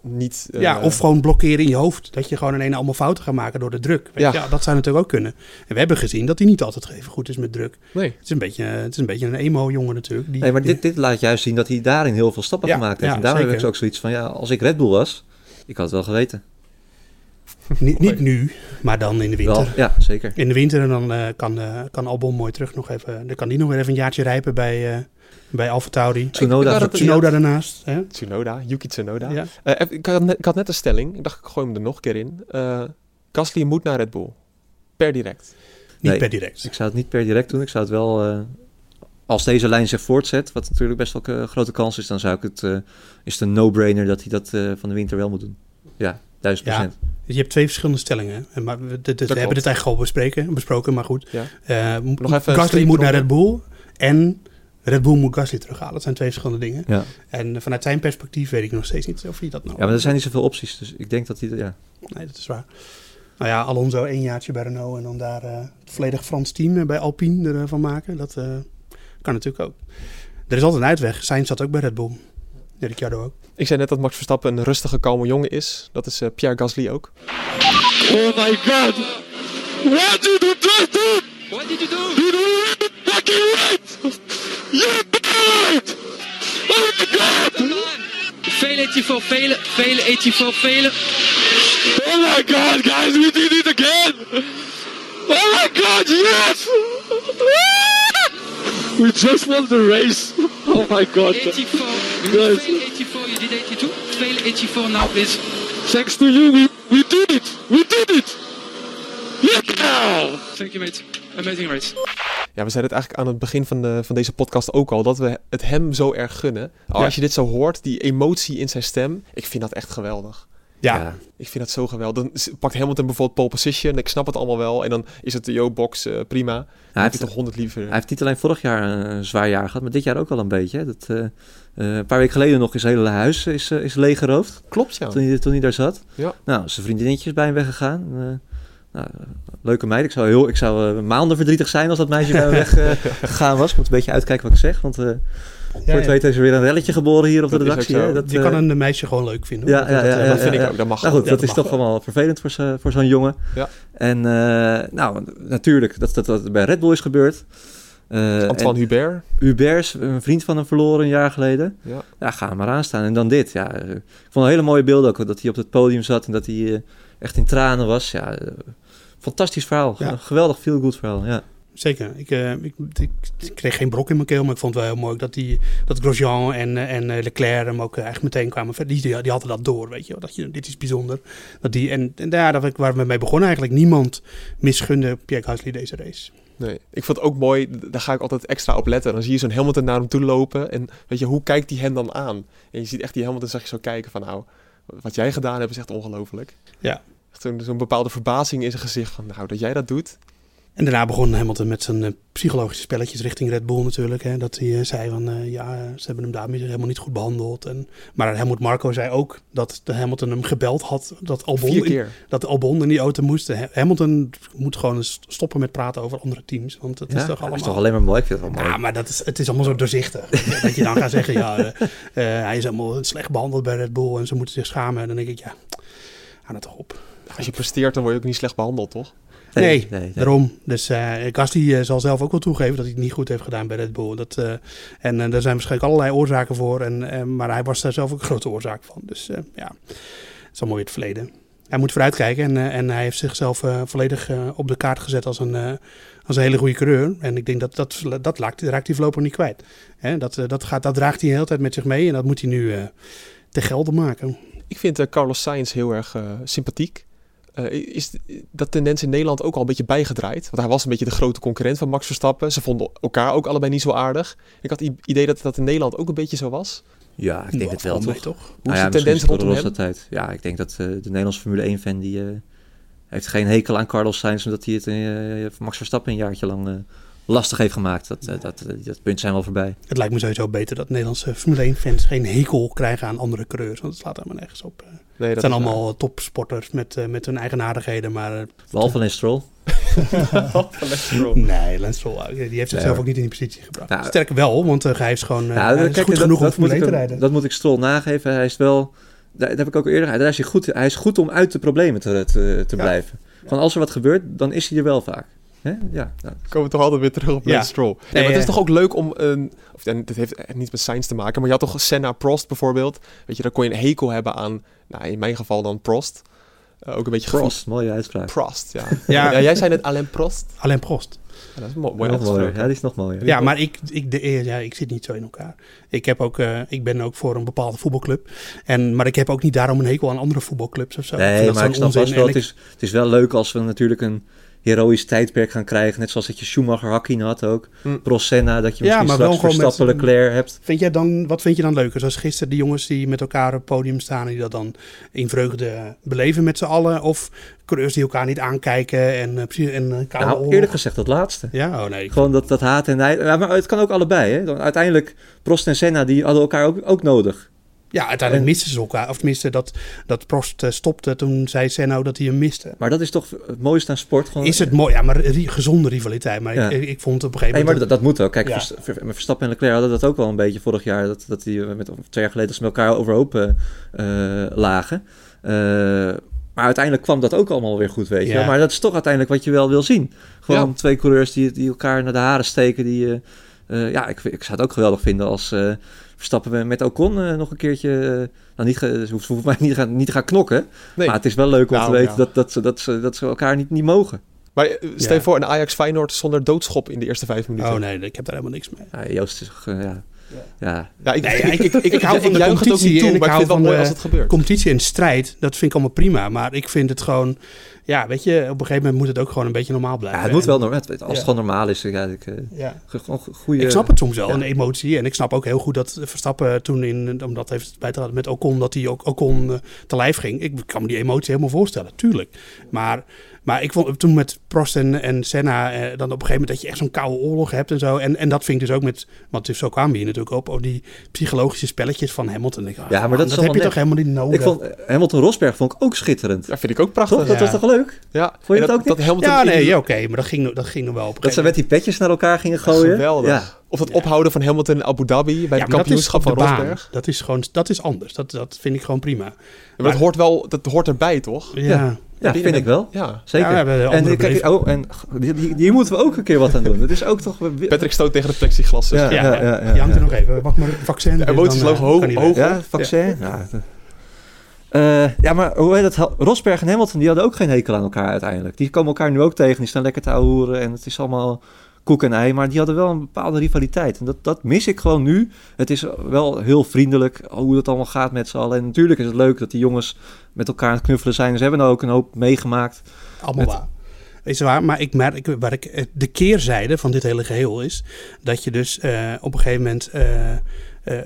niet. eh, ja, of gewoon blokkeren in je hoofd. Dat je gewoon ineens allemaal fouten gaat maken door de druk. Weet Ja. je? Ja, dat zou natuurlijk ook kunnen. En we hebben gezien dat hij niet altijd even goed is met druk. Nee. Het is een beetje, het is een, beetje een emo-jongen natuurlijk. Die, Nee, maar die- dit, dit laat juist zien dat hij daarin heel veel stappen Ja, gemaakt heeft. ja, en daarom heb ik ook zoiets van, ja, als ik Red Bull was, ik had het wel geweten. Niet, niet nu, maar dan in de winter. Wel, ja, zeker. In de winter en dan eh, kan, eh, kan Albon mooi terug nog even. Dan kan die nog weer even een jaartje rijpen bij, eh bij Alfa Tauri. Tsunoda Ik- Tsunoda daarnaast. Hè? Tsunoda, Yuki Tsunoda. Ja. Eh, ik, had net, ik had net een stelling. Ik dacht, ik gooi hem er nog een keer in. Eh Gasly moet naar Red Bull. Per direct. Niet Nee. per direct. Ik zou het niet per direct doen. Ik zou het wel, eh, als deze lijn zich voortzet, wat natuurlijk best wel een grote kans is, dan zou ik het, eh, is het een no-brainer dat hij dat eh, van de winter wel moet doen. Ja, duizend Ja. procent. Dus je hebt twee verschillende stellingen. Maar we, hebben het eigenlijk al bespreken, besproken, maar goed. Ja. Eh, Nog even een Gasly moet naar Red. Bull en Red Bull moet Gasly terughalen. Dat zijn twee verschillende dingen. Ja. En vanuit zijn perspectief weet ik nog steeds niet of hij dat nou... ja, maar er zijn niet zoveel opties, dus ik denk dat hij, ja. Nee, dat is waar. Nou ja, Alonso één jaartje bij Renault en dan daar eh, het volledig Frans team eh, bij Alpine ervan maken. Dat kan natuurlijk ook. Er is altijd een uitweg. Sainz zat ook bij Red Bull. Ja, Ricciardo ook. Ik zei net dat Max Verstappen een rustige, kalme jongen is. Dat is eh, Pierre Gasly ook. Oh my god! What did you just do? What did you do? You did it fucking right! You did! Oh my god! Vele 84, vele, vele 84, vele. Oh my god, guys, we did it again! Oh my god, yes! We just won the race! Oh my god! 84, Guys. vele 84, you did 82. Vele 84 now, please. Thanks to you, we, we did it! We did it! Yeah! Thank you, mate. Amazing race. Ja, we zeiden het eigenlijk aan het begin van, de, van deze podcast ook al. Dat we het hem zo erg gunnen. Ja. Als je dit zo hoort, die emotie in zijn stem. Ik vind dat echt geweldig. Ja, Ik vind dat zo geweldig. Dan pakt Hamilton bijvoorbeeld pole position. Ik snap het allemaal wel. En dan is het de yo-box eh, prima. Hij Hij heeft toch honderd liever. hij heeft niet alleen vorig jaar een zwaar jaar gehad, maar dit jaar ook al een beetje. Hè. Dat, eh, eh, een paar weken geleden nog is het hele huis is, is leeggeroofd. Klopt, ja. toen, hij, toen hij daar zat. Ja. Nou, zijn vriendinnetjes bij hem weggegaan. Eh, nou, leuke meid. Ik zou, heel, ik zou maanden verdrietig zijn als dat meisje bij me weggegaan was. Ik moet een beetje uitkijken wat ik zeg. Want eh, voor het weten is er weer een relletje geboren hier op Dat de redactie. zo. hè. Dat, je eh, kan een meisje gewoon leuk vinden. Ja, ja, eh, ja, dat vind ik ook. Dat mag Nou goed, dat is toch allemaal vervelend voor, zo- voor zo'n jongen. Ja. En eh, nou, natuurlijk, dat, dat dat bij Red Bull is gebeurd. Eh, Antoine Hubert. Hubert, een vriend van hem verloren een jaar geleden. Ja. Ja, ga hem maar aanstaan. En dan dit. Ja, eh, ik vond een hele mooie beelden ook. Dat hij op het podium zat en dat hij eh, echt in tranen was. Ja, eh, fantastisch verhaal. Ja. Geweldig feel good verhaal. Ja. Zeker. Ik, eh, ik, ik, ik kreeg geen brok in mijn keel, maar ik vond het wel heel mooi dat, die, dat Grosjean en, eh, en eh, Leclerc hem ook eigenlijk meteen kwamen. Die, die, die hadden dat door, weet je. Dat je, dit is bijzonder. Dat die, en, en daar dat ik- waar we mee begonnen eigenlijk. Niemand misgunde Pierre Gasly deze race. Nee, ik vond het ook mooi. Daar ga ik altijd extra op letten. Dan zie je zo'n Hamilton naar hem toe lopen. En weet je, hoe kijkt hij hem dan aan? En je ziet echt die Hamilton, zag je zo kijken van nou, wat jij gedaan hebt is echt ongelooflijk. Ja. Echt Zo'n zo'n bepaalde verbazing in zijn gezicht van nou, dat jij dat doet. En daarna begon Hamilton met zijn eh, psychologische spelletjes richting Red Bull natuurlijk. Hè, dat hij eh, zei van eh, ja, ze hebben hem daarmee helemaal niet goed behandeld. En, maar Helmut Marco zei ook dat de Hamilton hem gebeld had. Dat Albon, Vier in, keer. dat Albon in die auto moest. Ha- Hamilton moet gewoon eens stoppen met praten over andere teams. Want het Ja, is toch dat allemaal... is toch alleen maar mooi. Ik vind het wel mooi. Ja, maar dat is, het is allemaal zo doorzichtig. dat je dan gaat zeggen, ja, hij is helemaal slecht behandeld bij Red Bull en ze moeten zich schamen. En dan denk ik, ja, dat toch op. Als je presteert, dan word je ook niet slecht behandeld, toch? Nee, nee, nee. daarom. Dus eh Gasly eh, zal zelf ook wel toegeven dat hij het niet goed heeft gedaan bij Red Bull. Dat, eh, en daar zijn waarschijnlijk allerlei oorzaken voor. En, eh, maar hij was daar zelf ook een grote oorzaak van. Dus eh, ja, het is allemaal weer het verleden. Hij moet vooruitkijken en, en hij heeft zichzelf volledig op de kaart gezet als een, eh, als een hele goede coureur. En ik denk dat dat, dat raakt, raakt hij voorlopig niet kwijt. Hè, dat, dat, gaat, dat draagt hij de hele tijd met zich mee en dat moet hij nu eh te gelden maken. Ik vind Carlos Sainz heel erg sympathiek. Eh, is dat tendens in Nederland ook al een beetje bijgedraaid? Want hij was een beetje de grote concurrent van Max Verstappen. Ze vonden elkaar ook allebei niet zo aardig. Ik had het idee dat dat in Nederland ook een beetje zo was. Ja, ik denk het wel, toch? toch? Hoe is ja, de tendens rondom de hem? tijd. Ja, ik denk dat eh, de Nederlandse Formule 1-fan die eh, heeft geen hekel aan Carlos Sainz, omdat hij het eh, Max Verstappen een jaartje lang eh, lastig heeft gemaakt. Dat, eh, dat, eh, dat punt zijn wel voorbij. Het lijkt me sowieso beter dat Nederlandse Formule 1-fans geen hekel krijgen aan andere coureurs. Want het slaat helemaal nergens op. eh. Nee, Het zijn waar. allemaal topsporters met, met hun eigenaardigheden. Maar eh, Behalve. Van Lance Stroll. Nee, Lance Stroll, die heeft zichzelf ook niet in die positie gebracht. Ja. Sterker wel, want hij is gewoon eh, hij is kijk, goed dat- genoeg om Formule 1 ik te rijden. Dat moet ik Stroll nageven. Hij is wel, dat heb ik ook eerder gezegd, daar is hij, goed, hij is goed om uit de problemen te, te, te Ja. blijven. Gewoon als er wat gebeurt, dan is hij er wel vaak. Hè? Ja, nou, komen we toch altijd weer terug op Ja. Lance Stroll. Nee, Nee, maar het is eh, toch ook leuk om een... Of, en dit heeft niets met science te maken, maar je had toch Senna Prost bijvoorbeeld. Weet je, daar kon je een hekel hebben aan, nou, in mijn geval dan Prost. Eh, ook een beetje gevoel- Prost, mooie uitspraak. Prost, ja. Ja. ja. Jij zei net Alain Prost. Alleen Prost. Ja, dat is mo mooi nog mooier. Ja, die is nog mooier. Ja, maar ik, ik, de, eh, ja, ik zit niet zo in elkaar. Ik, heb ook, eh, ik ben ook voor een bepaalde voetbalclub. En, maar ik heb ook niet daarom een hekel aan andere voetbalclubs of zo. Nee, dat maar ik snap wel, het is, het is wel leuk als we natuurlijk een heroïsch tijdperk gaan krijgen. Net zoals dat je Schumacher Hakkinen had ook. Hm. Prost Senna, dat je Ja, misschien wel straks gewoon met- Verstappen Leclerc hebt. Vind jij dan, wat vind je dan leuker? Zoals gisteren die jongens die met elkaar op het podium staan... die dat dan in vreugde beleven met z'n allen? Of coureurs die elkaar niet aankijken en, eh, precies- en koude Nou, eerlijk gezegd dat laatste. Ja, oh nee. Gewoon dat, dat haat en. Ja, maar het kan ook allebei. Hè? Dan uiteindelijk, Prost en Senna, die hadden elkaar ook, ook nodig. Ja, uiteindelijk En- misten ze elkaar. Of tenminste, dat, dat Prost eh, stopte toen zei Senna dat hij hem miste. Maar dat is toch het mooiste aan sport. Gewoon, Is het mooi? Ja, maar gezonde rivaliteit. Maar Ja. ik, ik vond het op een gegeven Nee, maar moment... dat, dat moet ook. Kijk, Ja. Verstappen en Leclerc hadden dat ook wel een beetje vorig jaar. Dat, dat die met, of twee jaar geleden dat ze met elkaar overhoop eh, eh, lagen. Eh, maar uiteindelijk kwam dat ook allemaal weer goed, weet je. Ja. Maar dat is toch uiteindelijk wat je wel wil zien. Gewoon twee coureurs die, die elkaar naar de haren steken. Die, eh, eh, ja, ik, ik zou het ook geweldig vinden als Verstappen met Ocon eh, nog een keertje... eh, nou, niet, ge- ze hoeft, hoeft mij niet, te gaan- niet te gaan knokken. Nee. Maar het is wel leuk om Nou, te weten ja. dat, dat, ze, dat, ze, dat ze elkaar niet, niet mogen. Maar eh, stel Ja. je voor een Ajax Feyenoord zonder doodschop in de eerste vijf minuten. Oh nee, ik heb daar helemaal niks mee. Ja, Joost is... ja. Ja. Ja, ik, Nee, ik, ik- ik, ik, ik hou van de competitie toe, en ik maar ik hou vind het wel van mooi de als het gebeurt. Competitie en strijd, dat vind ik allemaal prima. Maar ik vind het gewoon... Ja, weet je, op een gegeven moment moet het ook gewoon een beetje normaal blijven. Ja, het moet En- wel normaal. Als het Ja. gewoon normaal is, ja, ik, eh, Ja. gewoon go- goede. Ik snap het soms wel, ja. een emotie. En ik snap ook heel goed dat Verstappen toen in, omdat heeft het bij te met Ocon, dat hij ook Ocon eh, te lijf ging. Ik kan me die emotie helemaal voorstellen, tuurlijk. Maar, maar ik vond toen met Prost en, en Senna, eh, dan op een gegeven moment dat je echt zo'n koude oorlog hebt en zo. En, en dat vind ik dus ook met, want dus zo kwamen we hier natuurlijk op, op die psychologische spelletjes van Hamilton. Ik, Ja, maar man, dat is heb je toch helemaal niet nodig. Ik vond eh, Hamilton Rosberg vond ik ook schitterend. Ja, vind ik ook prachtig. Toch? Dat Ja. was toch leuk? Ja. Vond je dat ook dat niet? Hamilton ja, nee, ja, oké, maar dat ging, dat ging nog wel op Dat ze met die petjes naar elkaar gingen gooien. Geweldig. Ja. Of het ophouden van Hamilton in Abu Dhabi bij Ja, het dat kampioenschap van de. Rosberg. Dat is gewoon, dat is anders. Dat, dat vind ik gewoon prima. Maar dat hoort wel, dat hoort erbij, toch? Ja, Ja. Ja, Die- vind ik wel. Ja. Zeker. Ja, we en, kijk, oh, en die, die, die moeten we ook een keer wat aan doen. Het is ook toch... Patrick stoot tegen de plexiglas. dus- Ja. ja, ja, ja, die hangt er ja. nog even. Wacht maar, vaccin. De emoties dan, eh, lopen hoog-. Ja, vaccin. Ja. Eh, ja, maar hoe heet dat? Rosberg en Hamilton, die hadden ook geen hekel aan elkaar uiteindelijk. Die komen elkaar nu ook tegen. Die staan lekker te ouwehoeren en het is allemaal koek en ei. Maar die hadden wel een bepaalde rivaliteit. En dat, dat mis ik gewoon nu. Het is wel heel vriendelijk hoe het allemaal gaat met z'n allen. En natuurlijk is het leuk dat die jongens met elkaar aan het knuffelen zijn. Ze hebben er ook een hoop meegemaakt. Allemaal Met- waar. Is waar, maar ik merk, waar ik, eh, de keerzijde van dit hele geheel is dat je dus eh, op een gegeven moment. eh,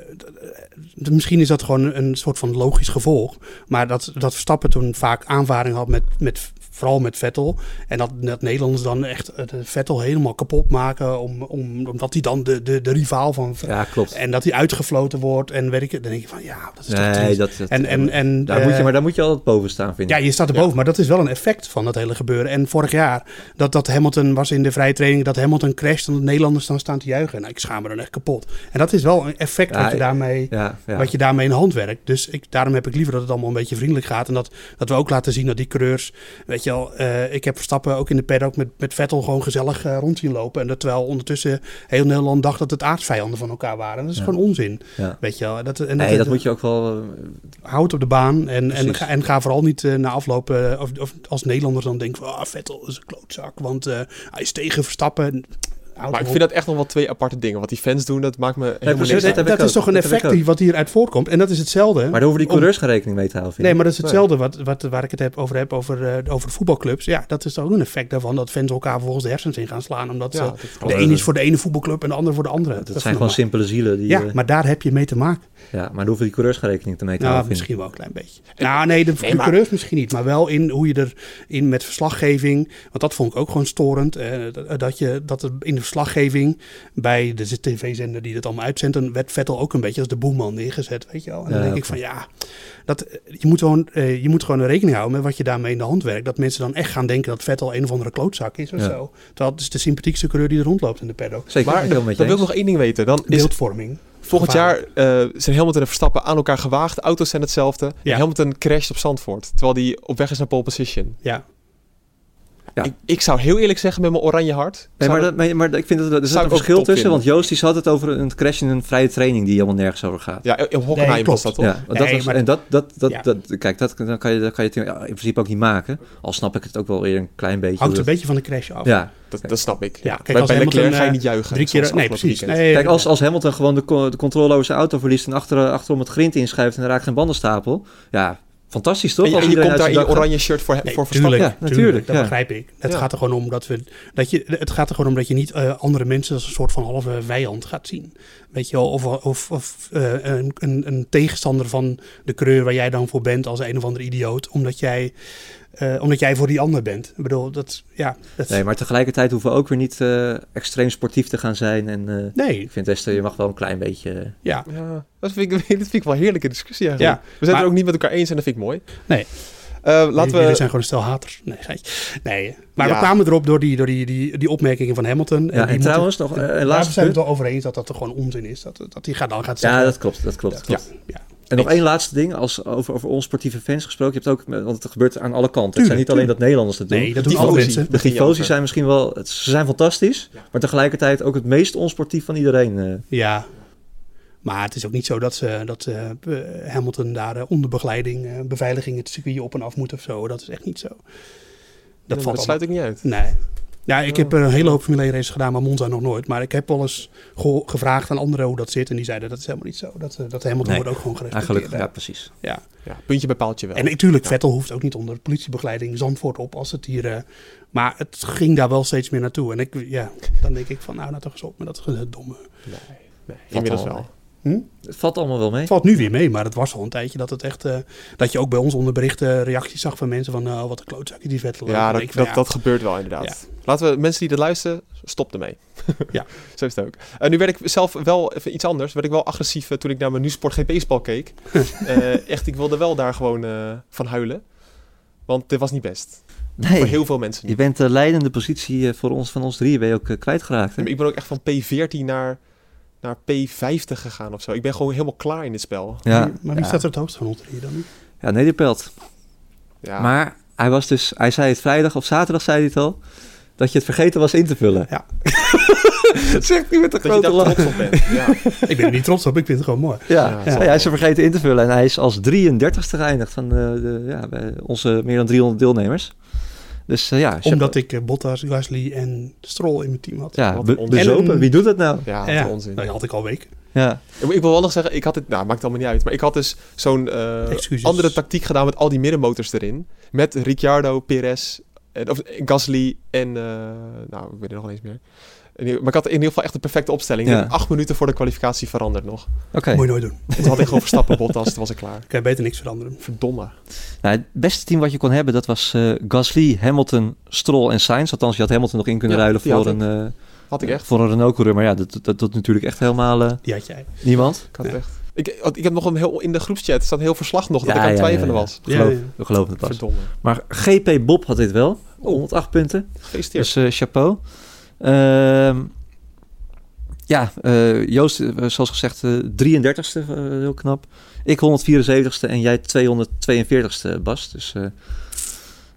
misschien is dat gewoon een soort van logisch gevolg. Maar dat, dat Verstappen toen vaak aanvaring had met, met vooral met Vettel. En dat, dat Nederlanders dan echt Vettel helemaal kapot maken. Om, om, omdat hij dan de, de, de rivaal van. Ja, klopt. En dat hij uitgefloten wordt. En weet ik, dan denk je van ja, dat is toch Nee, triest. dat, dat, En, en, en, daar moet je, eh, maar daar moet je altijd boven staan, vind ik. ja, je staat erboven, maar dat is wel een effect van dat hele gebeuren. En vorig jaar, dat, dat Hamilton was in de vrije training, dat Hamilton crasht en de Nederlanders dan staan te juichen. Nou, ik schaam me dan echt kapot. En dat is wel een effect Ja, wat, je daarmee, ja, ja. wat je daarmee in hand werkt. Dus ik, daarom heb ik liever dat het allemaal een beetje vriendelijk gaat. En dat, dat we ook laten zien dat die coureurs, weet je wel, eh, ik heb Verstappen ook in de paddock met, met Vettel gewoon gezellig eh, rond zien lopen. En dat terwijl ondertussen heel Nederland dacht dat het aardsvijanden van elkaar waren. En dat is Ja. gewoon onzin, Ja. weet je wel. Dat, en Nee, dat moet je ook wel... eh, Houd op de baan en, en, ga, en ga vooral niet na afloop, eh, of, of als Nederlanders dan denken van ah, Vettel is een klootzak, want hij is tegen Verstappen. Maar ik vind dat echt nog wel twee aparte dingen. Wat die fans doen, dat maakt me helemaal precies, niks dat is toch een Dat effect die, wat hieruit voortkomt. En dat is hetzelfde. Maar daar hoeven die Om- coureurs geen rekening mee te houden, Nee, maar dat is hetzelfde wat, wat, waar ik het heb over heb over, eh, over voetbalclubs. Ja, dat is toch ook een effect daarvan dat fans elkaar vervolgens de hersens in gaan slaan. Omdat Ja, ze- de ene is voor de ene voetbalclub en de andere voor de andere. Dat, zijn gewoon simpele zielen. Die, Ja, eh, maar daar heb je mee te maken. ja, maar daar hoeven die coureurs geen rekening mee te Nou, houden, ik. misschien wel een klein beetje. Nou, nee, de Nee, maar- coureurs misschien niet. Maar wel in hoe je erin met verslaggeving. Want dat vond ik ook gewoon storend. eh, dat- dat, je, dat er in de verslaggeving bij de tv-zender die dat allemaal uitzendt, dan werd Vettel ook een beetje als de boeman neergezet, weet je wel. En dan Ja, denk ik van ja, dat, je, moet gewoon, eh, je moet gewoon rekening houden met wat je daarmee in de hand werkt. Dat mensen dan echt gaan denken dat Vettel een of andere klootzak is of Ja. zo. Terwijl het is de sympathiekste coureur die er rondloopt in de paddock. Zeker, Maar dan, met dan je wil ik nog één ding weten. Dan is Beeldvorming. volgend jaar eh, zijn Hamilton en Verstappen aan elkaar gewaagd. Auto's zijn hetzelfde. Ja. En Hamilton crasht op Zandvoort. Terwijl hij op weg is naar pole position. Ja. Ja. Ik, ik zou heel eerlijk zeggen met mijn oranje hart. Nee, maar, dat, maar, maar ik vind dat er zit een verschil tussen. vinden. Want Joost die had het over een crash in een vrije training die helemaal nergens over gaat. Ja, in Hockenheim Nee, was klopt. dat toch? Ja, dat Nee, was, maar- en dat, dat, dat, Ja. dat, kijk, dat, dan kan je, dat kan je het in principe ook niet maken. Al snap ik het ook wel weer een klein beetje. Hangt hoe een beetje van de crash af. Ja, Dat, dat snap ik. Ja, kijk, bij als bij Hamilton, Leclerc ga je eh, niet juichen. Drie keer. Nee, precies. Nee, Kijk, als, als Hamilton gewoon de, de controle over zijn auto verliest en achter, achterom het grind inschuift en er raakt geen bandenstapel. Ja, fantastisch toch? En, je- en komt daar in je gaat. oranje shirt voor, Nee, voor tuurlijk, Ja, tuurlijk, natuurlijk, dat ja. begrijp ik. Het Ja. gaat er gewoon om dat we, dat je, het gaat er gewoon om dat je niet eh, andere mensen als een soort van halve vijand gaat zien. Weet je wel, of, of, of eh, een, een, een tegenstander van de kleur waar jij dan voor bent als een of andere idioot, omdat jij, eh, omdat jij voor die ander bent. Ik bedoel, dat, ja. Dat, Nee, maar tegelijkertijd hoeven we ook weer niet eh, extreem sportief te gaan zijn. En eh, nee, ik vind Esther, je mag wel een klein beetje... ja. Ja, dat vind, ik, dat vind ik wel een heerlijke discussie eigenlijk. Ja, we zijn maar- het ook niet met elkaar eens en dat vind ik mooi. Nee. Eh, laten Jullie we... zijn gewoon een stel haters. Nee, nee. Maar Ja. we kwamen erop door die, door die, die, die opmerkingen van Hamilton. Ja, die en moeten- trouwens nog eh, een Daar laatste zijn we punt. het wel over eens dat dat er gewoon onzin is. Dat, dat hij gaat, dan gaat zeggen... Ja, dat klopt, dat klopt. Ja, klopt. ja. En nog één laatste ding, als, over, over onsportieve fans gesproken. Je hebt ook, want het gebeurt aan alle kanten. het zijn niet Tuurlijk, alleen dat Nederlanders dat doen. Nee, dat doen alle mensen. De over. zijn misschien wel, ze zijn fantastisch, maar tegelijkertijd ook het meest onsportief van iedereen. eh. Ja. Maar het is ook niet zo dat, ze, dat eh, Hamilton daar eh, onder begeleiding, eh, beveiliging het circuit op en af moet of zo. Dat is echt niet zo. Dat, dat valt sluit ik niet uit. Nee. Ja, ik heb een hele hoop Formule 1 races gedaan, maar Monza nog nooit. Maar ik heb wel eens gevraagd aan anderen hoe dat zit. En die zeiden dat is helemaal niet zo. Dat, eh, dat Hamilton Nee, wordt ook gewoon gerespecteerd. Eigenlijk, ja, precies. ja. Ja, puntje bij paaltje wel. En natuurlijk, Vettel hoeft ook niet onder politiebegeleiding Zandvoort op als het hier... eh, maar het ging daar wel steeds meer naartoe. En ik, ja, dan denk ik van, nou, nou toch eens op met dat eh, domme. nee, inmiddels al wel. Hm? Het valt allemaal wel mee. Het valt nu weer mee, maar het was al een tijdje dat het echt... eh, dat je ook bij ons onder berichten reacties zag van mensen van... nou, wat een klootzakje die Vettel. Ja, dat, ik van, dat, dat gebeurt wel inderdaad. Laten we mensen die dit luisteren, stop ermee. Ja. Zo is het ook. En nu werd ik zelf wel even iets anders. Werd ik wel agressief eh, toen ik naar mijn Nu Sport GP-spel keek. Eh, echt, ik wilde wel daar gewoon eh, van huilen. Want dit was niet best. Voor Nee, heel veel mensen je bent de leidende positie eh, voor ons, van ons drieën, ben je ook eh, kwijtgeraakt. hè? Ik ben ook echt van P14 naar, naar P50 gegaan of zo. Ik ben gewoon helemaal klaar in dit spel. Ja, Maar wie ja. staat er het hoogst van ons hier dan nu? Ja, Nederpelt. Ja. Maar hij was dus, hij zei het vrijdag of zaterdag, zei hij het al, dat je het vergeten was in te vullen. Ja. dat zegt hij met een je grote lach. trots op bent. Ja. ik ben er niet trots op, ik vind het gewoon mooi. Ja, Ja, ja, zo. hij is er vergeten in te vullen. En hij is als 33ste geëindigd van eh, de, ja, bij onze meer dan 300 deelnemers. Dus eh, ja. Omdat ik eh, Bottas, Gasly en Stroll in mijn team had. ja, be- bezopen. En- Wie doet dat nou? Ja, ja, onzin. Nou, die had ik al weken. Ja, Ik ik wil wel nog zeggen, ik had het, nou maakt allemaal niet uit, maar ik had dus zo'n eh, andere tactiek gedaan met al die middenmotors erin. Met Ricciardo, Perez, en, of Gasly en, eh, nou ik weet het nog eens meer. Maar ik had in ieder geval echt de perfecte opstelling. Ja. Acht minuten voor de kwalificatie veranderd nog. oké. Moet je nooit doen. Toen had ik gewoon Verstappen, Bottas, toen was ik klaar. Kan je beter niks veranderen. Verdomme. Nou, het beste team wat je kon hebben, dat was eh, Gasly, Hamilton, Stroll en Sainz. Althans, je had Hamilton nog in kunnen Ja, ruilen voor een, eh, Had ik echt. voor een Renault-coureur. Maar ja, dat, dat doet natuurlijk echt helemaal eh, Die had jij. niemand. Ik had het echt. Ik, ik heb nog een heel, in de groepschat staat heel verslag nog dat Ja, ik aan het ja, ja, twijfelen ja. was. We geloven, Ja, ja. we geloven het pas. Verdomme. Maar GP Bob had dit wel. 108 punten. Gefeliciteerd. Dus eh, chapeau. Ehm, ja, eh, Joost, eh, zoals gezegd, eh 33ste, eh, heel knap. Ik 174ste en jij 242ste, Bas. Dus eh,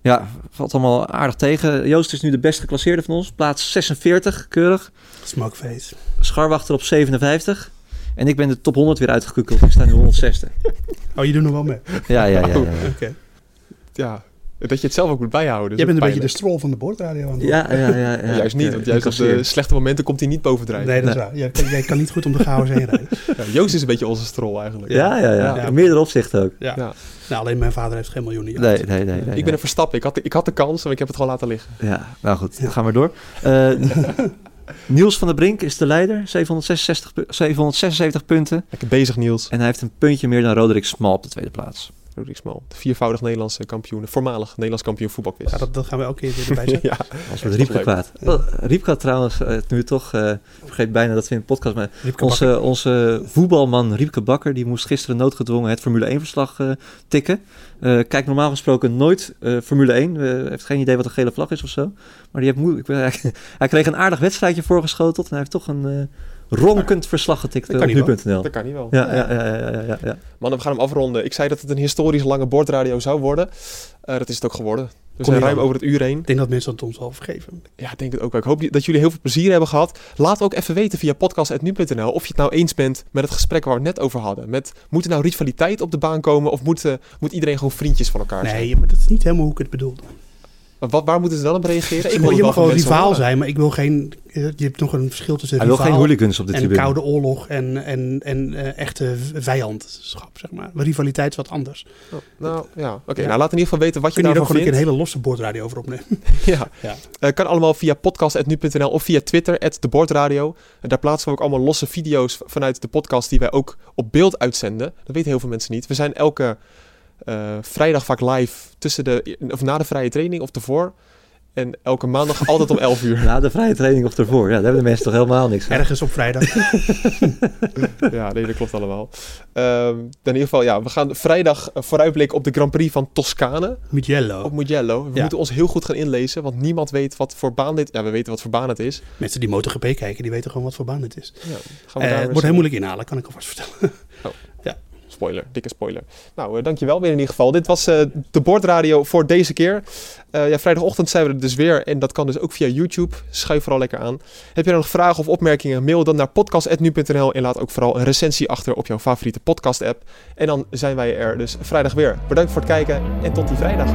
ja, valt allemaal aardig tegen. Joost is nu de best geclasseerde van ons. Plaats 46, keurig. Smokeface. Scharwachter op 57. En ik ben de top 100 weer uitgekukkeld. Ik sta nu 106ste. Oh, je doet nog wel mee. Ja, ja, ja. ja, ja. Oké. ja, dat je het zelf ook moet bijhouden. dus Jij bent een beetje de strol van de boordradio aan het Ja, ja, ja, ja. Juist niet, want juist op de slechte momenten komt hij niet bovendrijven. Nee, dat is waar. Jij, kan- jij kan niet goed om de chaos heen rijden. Ja, Joost is een beetje onze strol eigenlijk. Ja, ja, ja. Ja. In meerdere opzichten ook. Ja. Ja. Nou, alleen mijn vader heeft geen miljoenen. Nee, nee, nee. nee Ik ben een Verstappen. Ik had, de, ik had de kans, maar ik heb het gewoon laten liggen. Ja, nou goed, dan gaan we door. Eh, Niels van der Brink is de leider, 766, pu- 776 punten. Lekker bezig, Niels. En hij heeft een puntje meer dan Roderick Small op de tweede plaats. Smal. De viervoudig Nederlandse kampioen. Voormalig Nederlands kampioen voetbalquiz. Ja, dat, dat gaan we elke keer weer erbij zetten. ja. Als we Riepke kwaad. Had trouwens, eh, nu toch, eh, ik vergeet bijna dat we in de podcast, maar Riepke onze, onze voetbalman Riepke Bakker, die moest gisteren noodgedwongen het Formule 1 verslag eh, tikken. Eh kijk normaal gesproken nooit eh, Formule 1, Eh, heeft geen idee wat een gele vlag is of zo. Maar die heeft moeilijk, hij, hij kreeg een aardig wedstrijdje voorgeschoteld en hij heeft toch een eh, ronkend verslag getikt Dat op kan niet wel. nu.nl. Dat kan niet wel. Ja, ja, ja, ja, ja, ja, ja. Mannen, we gaan hem afronden. Ik zei dat het een historisch lange bordradio zou worden. Eh, dat is het ook geworden. We zijn ruim over het uur heen. Ik denk dat mensen het ons al vergeven. Ja, ik denk het ook. Ik hoop dat jullie heel veel plezier hebben gehad. Laat ook even weten via podcast.nu.nl of je het nou eens bent met het gesprek waar we het net over hadden. Met, moet er nou rivaliteit op de baan komen of moet, eh, moet iedereen gewoon vriendjes van elkaar zijn? Nee, maar dat is niet helemaal hoe ik het bedoelde. Maar Wat, waar moeten ze dan op reageren? Ik wil je mag wel rivaal zijn, maar ik wil geen... eh, Je hebt nog een verschil tussen Hij wil geen hooligans op de en tribune. koude oorlog en, en, en eh, echte vijandschap, zeg maar. Rivaliteit is wat anders. Oh, nou, ja. Oké, Ja. nou laat in ieder geval weten wat je Kun je hier ook daarvan gewoon een vindt. hele losse boordradio over opnemen? Ja. Ja. Eh, kan allemaal via podcast.nu.nl of via Twitter, @debordradio. En daar plaatsen we ook allemaal losse video's vanuit de podcast die wij ook op beeld uitzenden. Dat weten heel veel mensen niet. We zijn elke eh, vrijdag vaak live tussen de, of na de vrije training of ervoor. En elke maandag altijd om 11 uur. Na de vrije training of ervoor. Ja, daar hebben de mensen toch helemaal niks aan. Ergens op vrijdag. ja, nee, dat klopt allemaal. Ehm, in ieder geval, ja, we gaan vrijdag eh, vooruitblikken op de Grand Prix van Toscane. Mugello. Op Mugello. We Ja. moeten ons heel goed gaan inlezen, want niemand weet wat voor baan dit... Ja, we weten wat voor baan het is. Mensen die MotoGP kijken, die weten gewoon wat voor baan het is. Ja, gaan we Eh, daar het wordt heel moeilijk inhalen, kan ik alvast vertellen. Spoiler, dikke spoiler. Nou, eh, dankjewel weer in ieder geval. Dit was eh, de bordradio voor deze keer. Eh, ja, vrijdagochtend zijn we er dus weer. En dat kan dus ook via YouTube. Schuif vooral lekker aan. Heb je nog vragen of opmerkingen? Mail dan naar podcast.nu.nl. En laat ook vooral een recensie achter op jouw favoriete podcast app. En dan zijn wij er dus vrijdag weer. Bedankt voor het kijken en tot die vrijdag.